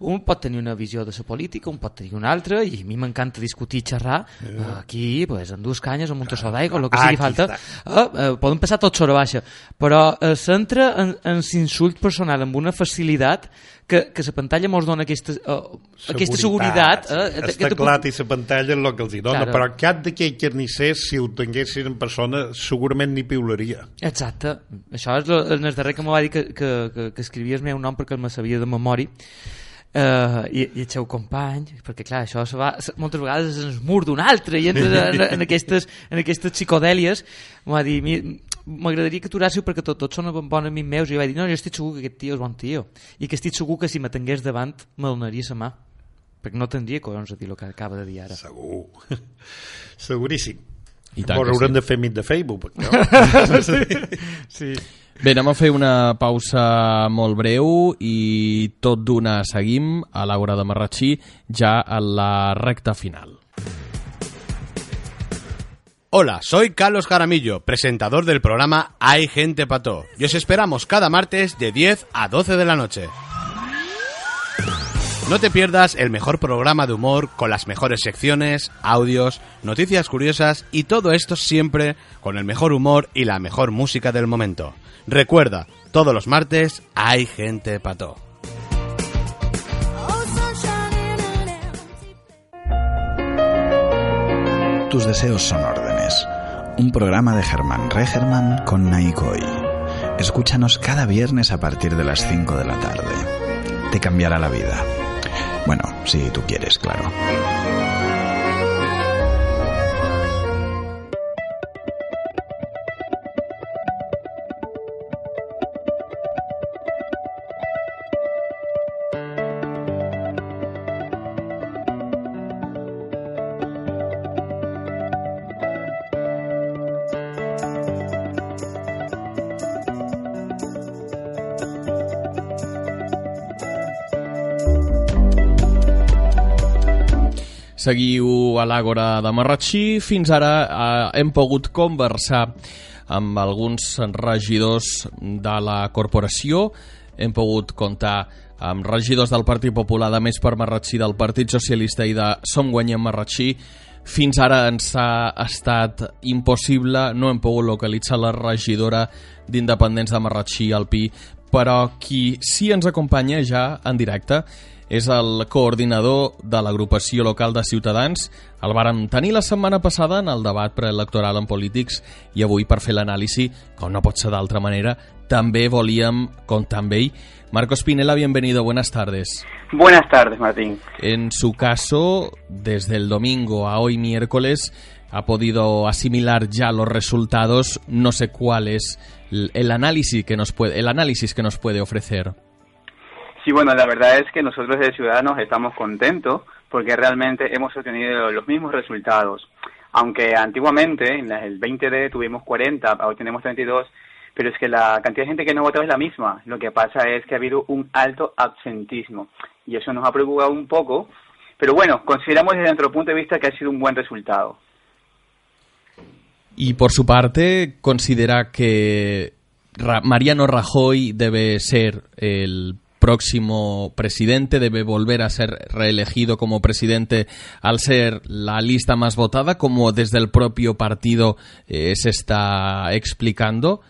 un pot tenir una visió de la política, un pot tenir una altra, i a mi m'encanta discutir i xerrar. Eh. Aquí, pues, en dues canyes, amb un tossó d'aigua, el que sigui falta. Eh, eh, poden passar tot sobre baixa, però eh, s'entra en, en l'insult personal amb una facilitat que, que la pantalla mos dona aquesta, uh, aquesta seguretat. Eh, que clar, i la pantalla és el que els hi dona, claro. però cap d'aquell carnisser, si ho tinguessin en persona, segurament ni piularia. Exacte. Això és el, el darrer que m'ho va dir que, que, que, que escrivia el meu nom perquè el me sabia de memòria. Uh, i, i el seu company, perquè clar, això se va, moltes vegades es mur d'un altre i entra en, en, aquestes, en aquestes psicodèlies m'ho va dir, m'agradaria que aturàssiu perquè tot, tots són bons amics meus i jo vaig dir, no, jo estic segur que aquest tio és bon tio i que estic segur que si me tingués davant me donaria la mà perquè no tindria collons a dir el que acaba de dir ara segur seguríssim i tant Però haurem sí. de fer mit de Facebook no? sí. sí. Bé, anem a fer una pausa molt breu i tot d'una seguim a l'hora de Marratxí ja a la recta final. Hola, soy Carlos Jaramillo, presentador del programa Hay Gente Pato. Y os esperamos cada martes de 10 a 12 de la noche. No te pierdas el mejor programa de humor con las mejores secciones, audios, noticias curiosas y todo esto siempre con el mejor humor y la mejor música del momento. Recuerda, todos los martes hay gente pato. Tus deseos son. Un programa de Germán Regerman con Naikoi. Escúchanos cada viernes a partir de las 5 de la tarde. Te cambiará la vida. Bueno, si tú quieres, claro. Seguiu a l'Àgora de Marratxí. Fins ara eh, hem pogut conversar amb alguns regidors de la corporació. Hem pogut comptar amb regidors del Partit Popular, de Més per Marratxí, del Partit Socialista i de Som Guanyem Marratxí. Fins ara ens ha estat impossible, no hem pogut localitzar la regidora d'Independents de Marratxí, al Pi, però qui sí ens acompanya ja en directe és el coordinador de l'agrupació local de Ciutadans. El vàrem tenir la setmana passada en el debat preelectoral en polítics i avui per fer l'anàlisi, com no pot ser d'altra manera, també volíem comptar amb ell. Marcos Pinela, bienvenido, buenas tardes. Buenas tardes, Martín. En su caso, desde el domingo a hoy miércoles, ha podido asimilar ya los resultados. No sé cuál es el análisis que nos puede, el análisis que nos puede ofrecer. Sí, bueno, la verdad es que nosotros de Ciudadanos estamos contentos porque realmente hemos obtenido los mismos resultados. Aunque antiguamente, en el 20D tuvimos 40, hoy tenemos 32, pero es que la cantidad de gente que no votado es la misma. Lo que pasa es que ha habido un alto absentismo y eso nos ha preocupado un poco. Pero bueno, consideramos desde nuestro punto de vista que ha sido un buen resultado. Y por su parte, considera que Mariano Rajoy debe ser el próximo presidente, debe volver a ser reelegido como presidente al ser la lista más votada, como desde el propio partido eh, se está explicando.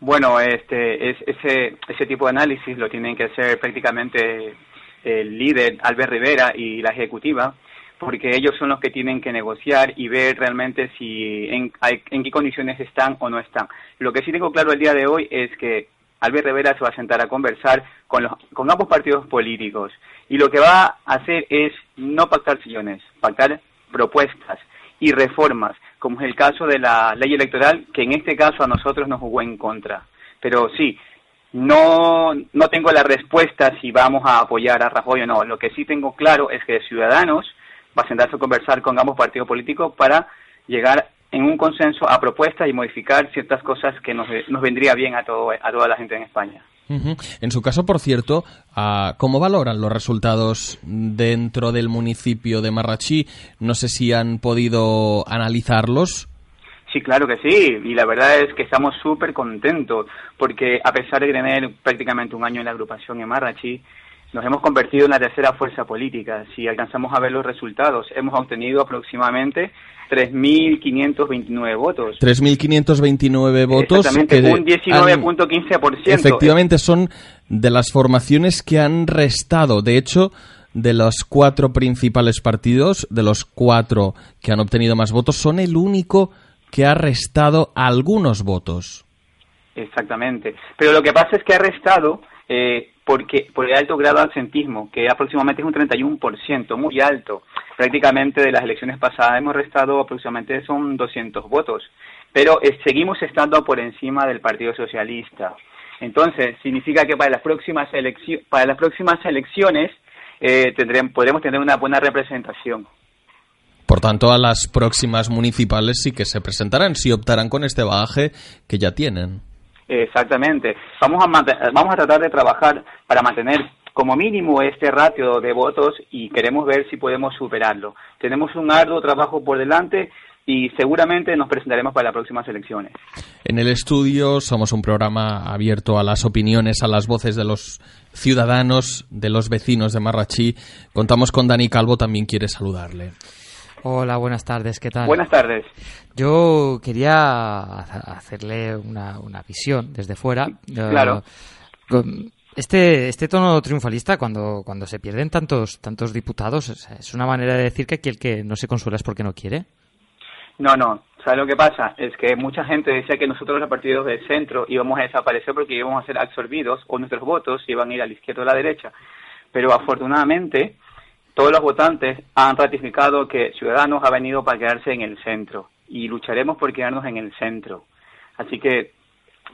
Bueno, este, es, ese, ese tipo de análisis lo tienen que hacer prácticamente el líder Albert Rivera y la ejecutiva, porque ellos son los que tienen que negociar y ver realmente si en, en qué condiciones están o no están. Lo que sí tengo claro el día de hoy es que Albert Rivera se va a sentar a conversar con, los, con ambos partidos políticos y lo que va a hacer es no pactar sillones, pactar propuestas y reformas, como es el caso de la ley electoral, que en este caso a nosotros nos jugó en contra. Pero sí, no, no tengo la respuesta si vamos a apoyar a Rajoy o no. Lo que sí tengo claro es que Ciudadanos va a sentarse a conversar con ambos partidos políticos para llegar en un consenso a propuestas y modificar ciertas cosas que nos, nos vendría bien a, todo, a toda la gente en España. En su caso, por cierto, uh, ¿cómo valoran los resultados dentro del municipio de Marrachí? No sé si han podido analizarlos. Sí, claro que sí, y la verdad es que estamos súper contentos, porque a pesar de tener prácticamente un año en la agrupación en Marrachí, nos hemos convertido en la tercera fuerza política. Si alcanzamos a ver los resultados, hemos obtenido aproximadamente 3.529 votos. 3.529 votos. Exactamente, un 19.15%. Efectivamente, son de las formaciones que han restado. De hecho, de los cuatro principales partidos, de los cuatro que han obtenido más votos, son el único que ha restado algunos votos. Exactamente. Pero lo que pasa es que ha restado eh, porque por el alto grado de absentismo, que aproximadamente es un 31%, muy alto. Prácticamente de las elecciones pasadas hemos restado aproximadamente son 200 votos, pero eh, seguimos estando por encima del Partido Socialista. Entonces, significa que para las próximas, elecciones para las próximas elecciones eh, podremos tener una buena representación. Por tanto, a las próximas municipales sí que se presentarán, si optarán con este bagaje que ya tienen. Exactamente. Vamos a, vamos a tratar de trabajar para mantener como mínimo este ratio de votos y queremos ver si podemos superarlo. Tenemos un arduo trabajo por delante y seguramente nos presentaremos para las próximas elecciones. En el estudio somos un programa abierto a las opiniones, a las voces de los ciudadanos, de los vecinos de Marrachí. Contamos con Dani Calvo, también quiere saludarle. Hola, buenas tardes, ¿qué tal? Buenas tardes. Yo quería hacerle una, una visión desde fuera. Claro. este, este tono triunfalista, cuando, cuando se pierden tantos, tantos diputados, es una manera de decir que aquí el que no se consuela es porque no quiere. No, no. ¿Sabes lo que pasa? Es que mucha gente decía que nosotros los partidos del centro íbamos a desaparecer porque íbamos a ser absorbidos o nuestros votos iban a ir a la izquierda o a la derecha. Pero afortunadamente todos los votantes han ratificado que Ciudadanos ha venido para quedarse en el centro y lucharemos por quedarnos en el centro. Así que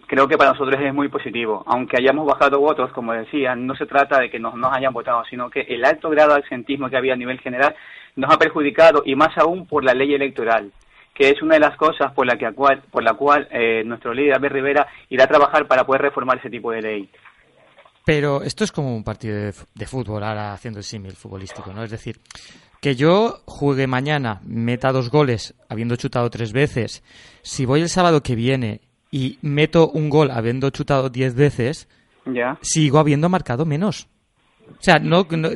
creo que para nosotros es muy positivo. Aunque hayamos bajado votos, como decía, no se trata de que nos, nos hayan votado, sino que el alto grado de absentismo que había a nivel general nos ha perjudicado y más aún por la ley electoral que es una de las cosas por la, que, por la cual eh, nuestro líder Albert Rivera irá a trabajar para poder reformar ese tipo de ley. Pero esto es como un partido de, de fútbol, ahora haciendo el símil futbolístico, ¿no? Es decir, que yo juegue mañana, meta dos goles habiendo chutado tres veces, si voy el sábado que viene y meto un gol habiendo chutado diez veces, Ya. sigo habiendo marcado menos. O sea, no, no-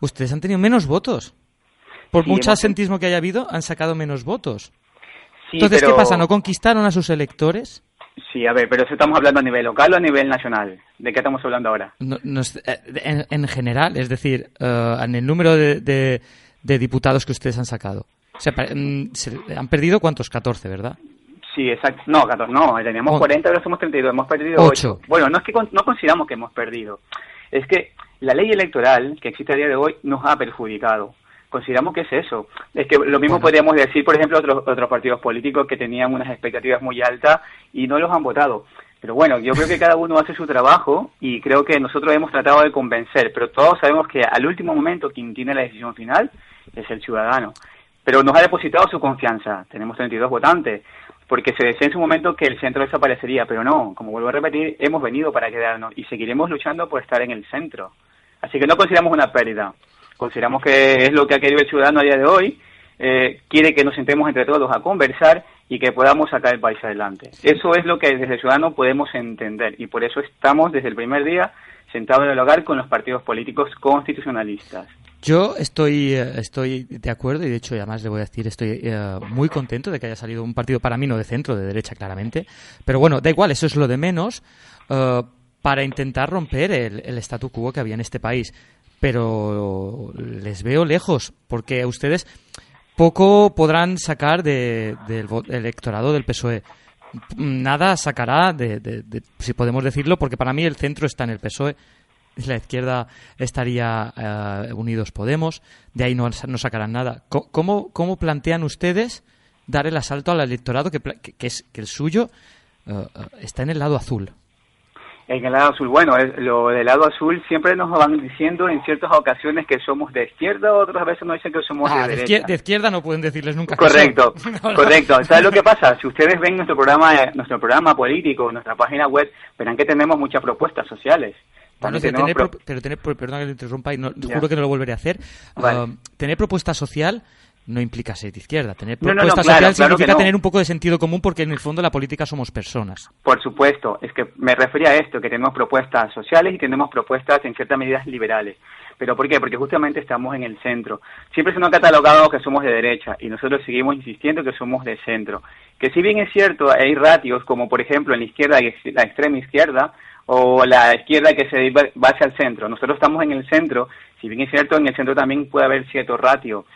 ustedes han tenido menos votos. Por Sí, mucho asentismo que haya habido, han sacado menos votos. Sí, Entonces, pero- ¿qué pasa? ¿No conquistaron a sus electores? Sí, a ver, pero eso estamos hablando a nivel local o a nivel nacional. ¿De qué estamos hablando ahora? No- no eh, en, en general, es decir, eh, en el número de, de- de diputados que ustedes han sacado. O sea, pa- mm, se- han perdido cuántos? 14, ¿verdad? Sí, exacto. No, 14, no, teníamos On- 40, ahora somos 32, hemos perdido Ocho. 8. Bueno, no es que con- no consideramos que hemos perdido. Es que la ley electoral que existe a día de hoy nos ha perjudicado. Consideramos que es eso. Es que lo mismo podríamos decir, por ejemplo, otros otros partidos políticos que tenían unas expectativas muy altas y no los han votado. Pero bueno, yo creo que cada uno hace su trabajo y creo que nosotros hemos tratado de convencer, pero todos sabemos que al último momento quien tiene la decisión final es el ciudadano. Pero nos ha depositado su confianza. Tenemos 32 votantes porque se decía en su momento que el centro desaparecería, pero no, como vuelvo a repetir, hemos venido para quedarnos y seguiremos luchando por estar en el centro. Así que no consideramos una pérdida, consideramos que es lo que ha querido el ciudadano a día de hoy, eh, quiere que nos sentemos entre todos a conversar y que podamos sacar el país adelante. Eso es lo que desde el ciudadano podemos entender y por eso estamos desde el primer día sentados en el hogar con los partidos políticos constitucionalistas. Yo estoy, eh, estoy de acuerdo y de hecho además le voy a decir estoy eh, muy contento de que haya salido un partido para mí no de centro, de derecha claramente. Pero bueno, da igual, eso es lo de menos eh, para intentar romper el, el statu quo que había en este país. Pero les veo lejos porque ustedes poco podrán sacar de- del electorado del PSOE. Nada sacará de, si podemos decirlo, porque para mí el centro está en el PSOE la izquierda estaría eh, Unidos Podemos, de ahí no, no sacarán nada. ¿Cómo, ¿Cómo plantean ustedes dar el asalto al electorado que, que, que es, que el suyo eh, eh, está en el lado azul? En el lado azul, bueno, lo del lado azul siempre nos van diciendo en ciertas ocasiones que somos de izquierda, otras veces nos dicen que somos Ah, de de, derecha. de izquierda no pueden decirles nunca que Correcto, son. Correcto. ¿Sabes lo que pasa? Si ustedes ven nuestro programa, nuestro programa político, nuestra página web, verán que tenemos muchas propuestas sociales. Bueno, tenemos tener pro- pero tener, perdón que le interrumpa y no, juro que no lo volveré a hacer. Vale. Ah, tener propuesta social no implica ser de izquierda. Tener No, no, no, propuesta claro, social claro significa no. tener un poco de sentido común porque en el fondo la política somos personas. Por supuesto, es que me refería a esto, que tenemos propuestas sociales y tenemos propuestas en ciertas medidas liberales. ¿Pero por qué? Porque justamente estamos en el centro. Siempre se nos ha catalogado que somos de derecha y nosotros seguimos insistiendo que somos de centro. Que si bien es cierto, hay ratios como por ejemplo en la izquierda, la extrema izquierda, o la izquierda que se va hacia el centro. Nosotros estamos en el centro, si bien es cierto, en el centro también puede haber cierto ratio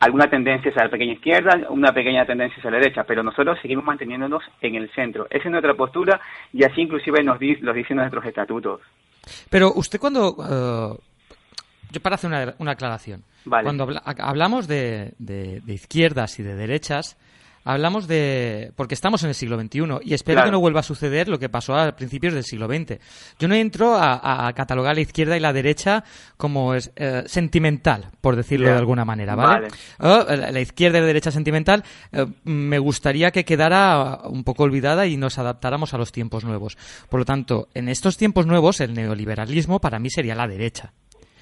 alguna tendencia hacia la pequeña izquierda, una pequeña tendencia hacia la derecha, pero nosotros seguimos manteniéndonos en el centro. Esa es nuestra postura y así inclusive nos di- lo dicen nuestros estatutos. Pero usted cuando... eh, yo para hacer una, una aclaración. Vale. Cuando habla- hablamos de, de- de izquierdas y de derechas, hablamos de... porque estamos en el siglo XXI y espero Claro. que no vuelva a suceder lo que pasó a principios del siglo XX. Yo no entro a, catalogar la izquierda y la derecha como es, eh, sentimental, por decirlo de alguna manera, ¿vale? Vale. Eh, la- izquierda y la derecha sentimental eh, me gustaría que quedara un poco olvidada y nos adaptáramos a los tiempos nuevos. Por lo tanto, en estos tiempos nuevos el neoliberalismo para mí sería la derecha.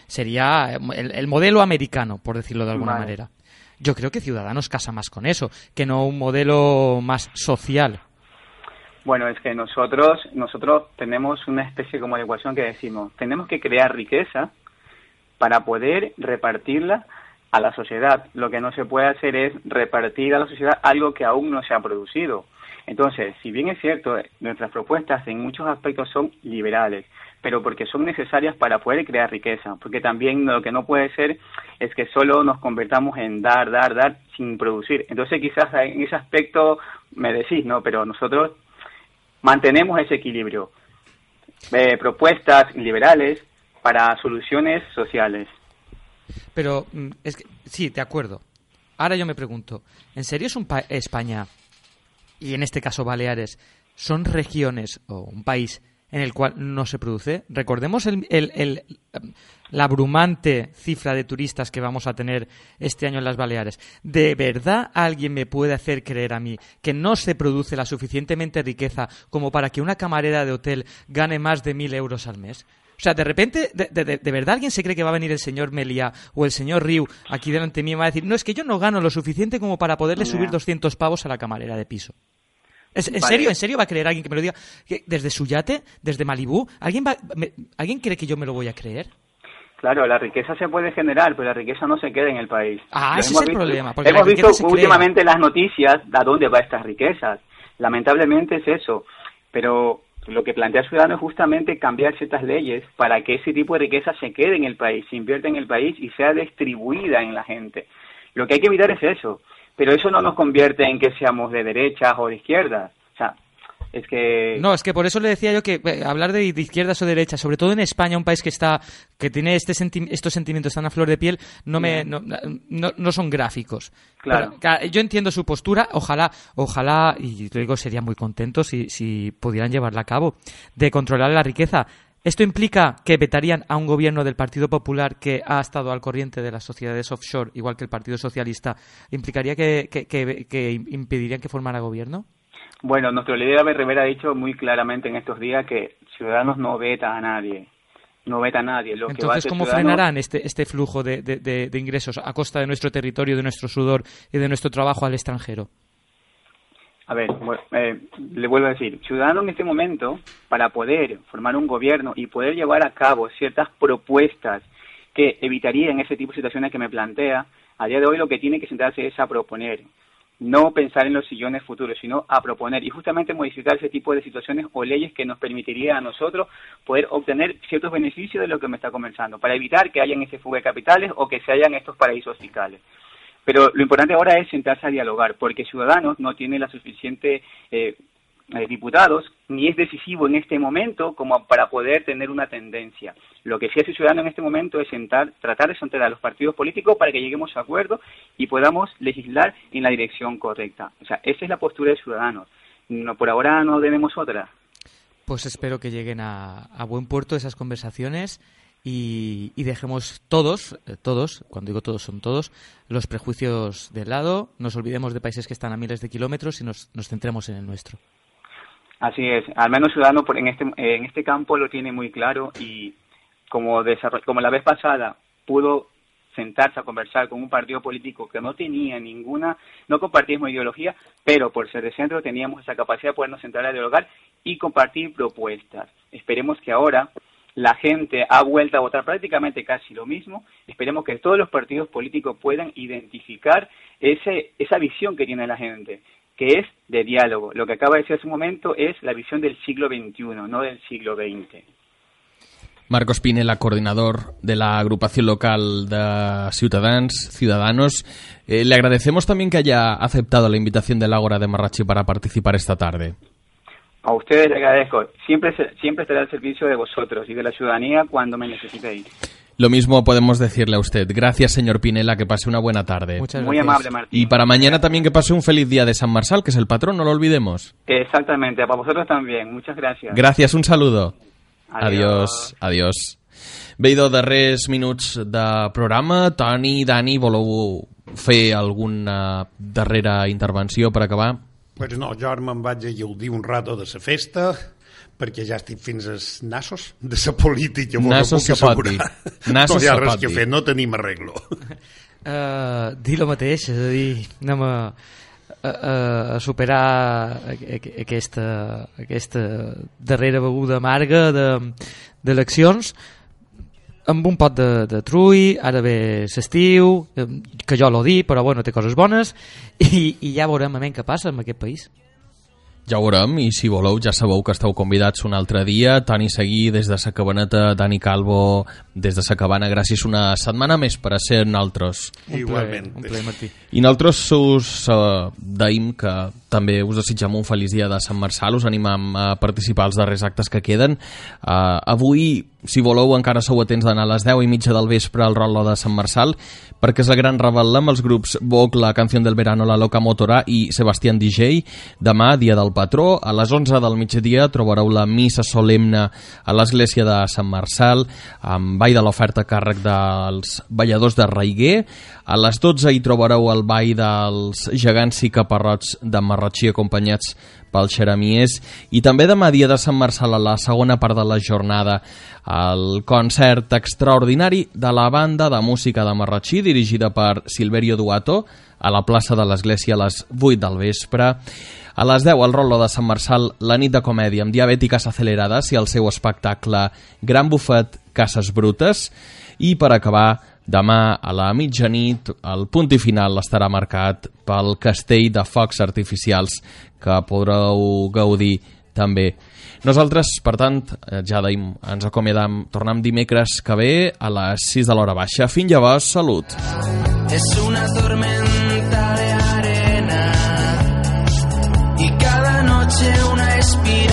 Sería el, el modelo americano, por decirlo de alguna Vale. manera. Yo creo que Ciudadanos casa más con eso, que no un modelo más social. Bueno, es que nosotros, nosotros tenemos una especie como de ecuación que decimos, tenemos que crear riqueza para poder repartirla a la sociedad. Lo que no se puede hacer es repartir a la sociedad algo que aún no se ha producido. Entonces, si bien es cierto, nuestras propuestas en muchos aspectos son liberales, pero porque son necesarias para poder crear riqueza, porque también lo que no puede ser es que solo nos convertamos en dar, dar, dar sin producir. Entonces, quizás en ese aspecto me decís, ¿no? Pero nosotros mantenemos ese equilibrio. Eh, propuestas liberales para soluciones sociales. Pero mm, es que, sí, de acuerdo. Ahora yo me pregunto, ¿en serio es un pa- España, y en este caso Baleares, son regiones o un país en el cual no se produce? Recordemos el, el- el, la abrumante cifra de turistas que vamos a tener este año en las Baleares. ¿De verdad alguien me puede hacer creer a mí que no se produce la suficientemente riqueza como para que una camarera de hotel gane más de mil euros al mes? O sea, de repente, de, de, de, verdad alguien se cree que va a venir el señor Meliá o el señor Riu aquí delante mío y va a decir, no, es que yo no gano lo suficiente como para poderle subir 200 pavos a la camarera de piso. ¿Es, ¿En serio? ¿En serio va a creer alguien que me lo diga? ¿Desde su yate? ¿Desde Malibú? ¿Alguien, va, me, ¿Alguien cree que yo me lo voy a creer? Claro, la riqueza se puede generar, pero la riqueza no se queda en el país. Ah, ese es el visto, problema. Porque hemos visto últimamente en las noticias a dónde va estas riquezas. Lamentablemente es eso. Pero lo que plantea Ciudadanos es justamente cambiar ciertas leyes para que ese tipo de riqueza se quede en el país, se invierta en el país y sea distribuida en la gente. Lo que hay que evitar es eso. Pero eso no nos convierte en que seamos de derechas o de izquierdas. O sea, es que No, es que por eso le decía yo que eh, hablar de, izquierdas o derechas, sobre todo en España, un país que está que tiene este senti- estos sentimientos tan a flor de piel, no me no, no, no son gráficos. Claro. Pero, yo entiendo su postura, ojalá, ojalá, y te digo, sería muy contento si, si pudieran llevarla a cabo, de controlar la riqueza. ¿Esto implica que vetarían a un gobierno del Partido Popular que ha estado al corriente de las sociedades offshore, igual que el Partido Socialista? ¿Implicaría que, que, que- que impedirían que formara gobierno? Bueno, nuestro líder Abel Rivera ha dicho muy claramente en estos días que Ciudadanos no veta a nadie. No veta a nadie. Lo Entonces, ¿cómo Ciudadanos- frenarán este, este flujo de, de- de- de ingresos a costa de nuestro territorio, de nuestro sudor y de nuestro trabajo al extranjero? A ver, eh, le vuelvo a decir, Ciudadanos en este momento, para poder formar un gobierno y poder llevar a cabo ciertas propuestas que evitarían ese tipo de situaciones que me plantea, a día de hoy lo que tiene que centrarse es a proponer, no pensar en los sillones futuros, sino a proponer y justamente modificar ese tipo de situaciones o leyes que nos permitiría a nosotros poder obtener ciertos beneficios de lo que me está conversando, para evitar que hayan ese fuga de capitales o que se hayan estos paraísos fiscales. Pero lo importante ahora es sentarse a dialogar, porque Ciudadanos no tiene la suficiente eh, eh, diputados, ni es decisivo en este momento como para poder tener una tendencia. Lo que sí hace Ciudadanos en este momento es sentar, tratar de sentar a los partidos políticos para que lleguemos a acuerdo y podamos legislar en la dirección correcta. O sea, esa es la postura de Ciudadanos. No, por ahora no tenemos otra. Pues espero que lleguen a, a buen puerto esas conversaciones y, dejemos todos, eh, todos, cuando digo todos son todos, los prejuicios de lado, nos olvidemos de países que están a miles de kilómetros y nos, nos centremos en el nuestro. Así es, al menos Ciudadanos por- en este, en este campo lo tiene muy claro y como, como la vez pasada pudo sentarse a conversar con un partido político que no tenía ninguna, no compartíamos ideología, pero por ser de centro teníamos esa capacidad de podernos sentar a dialogar y compartir propuestas. Esperemos que ahora la gente ha vuelto a votar prácticamente casi lo mismo. Esperemos que todos los partidos políticos puedan identificar ese, esa visión que tiene la gente, que es de diálogo. Lo que acaba de decir hace un momento es la visión del siglo XXI, no del siglo XX. Marcos Pinela, coordinador de la agrupación local de Ciudadans, Ciudadanos. Eh, le agradecemos también que haya aceptado la invitación del Ágora de Marrachi para participar esta tarde. A ustedes les agradezco. Siempre, se- siempre estaré al servicio de vosotros y de la ciudadanía cuando me necesitéis. Lo mismo podemos decirle a usted. Gracias, señor Pinela, que pase una buena tarde. Muy amable, Martín. Y para mañana también que pase un feliz día de San Marsal, que es el patrón, no lo olvidemos. Exactamente, para vosotros también. Muchas gracias. Gràcies, un saludo. Adiós. Adiós. Adiós. Bé, idò, darrers minuts de programa. Toni, Dani, voleu fer alguna darrera intervenció per acabar? Pues no, jo ara me'n vaig a gaudir un rato de la festa perquè ja estic fins als nassos de la política. Nassos puc se pot assegurar. dir. Nassos no hi ha res pot que dir. fer, no tenim arreglo. Uh, dir el mateix, és a dir, anem a, a, a superar aquesta, aquesta darrera beguda amarga de- d'eleccions amb un pot de, de trull, ara ve l'estiu, eh, que jo l'ho dir, però bueno, té coses bones, i, i ja veurem a què passa en aquest país. Ja ho veurem, i si voleu ja sabeu que esteu convidats un altre dia. Toni Seguí des de sa cabaneta, Dani Calvo des de sa cabana. Gràcies una setmana més per a ser nosaltres. Igualment. Un ple, Martí. I nosaltres us uh, deim que també us desitgem un feliç dia de Sant Marçal, us animam a participar als darrers actes que queden. Uh, avui, si voleu, encara sou atents d'anar a les 10 i mitja del vespre al Rolo de Sant Marçal, perquè és la gran revetla amb els grups Vogue, la Canción del Verano, la Loca Motora i Sebastián DJ. Demà, dia del patró. A les 11 del migdia trobareu la missa solemne a l'església de Sant Marçal, amb ball de l'oferta càrrec dels balladors de Raiguer. A les 12 hi trobareu el ball dels gegants i caparrots de Marratxí acompanyats pel Xeramies i també demà dia de Sant Marçal a la segona part de la jornada el concert extraordinari de la banda de música de Marratxí dirigida per Silverio Duato a la plaça de l'Església a les 8 del vespre a les 10 al Rolo de Sant Marçal la nit de comèdia amb diabètiques accelerades i el seu espectacle Gran Bufet Cases Brutes i per acabar Demà a la mitjanit el punt i final estarà marcat pel castell de focs artificials que podreu gaudir també. Nosaltres, per tant, eh, ja deim, ens acomiadam, tornem dimecres que ve a les 6 de l'hora baixa. Fins llavors, salut! És una tormenta de noche una espina.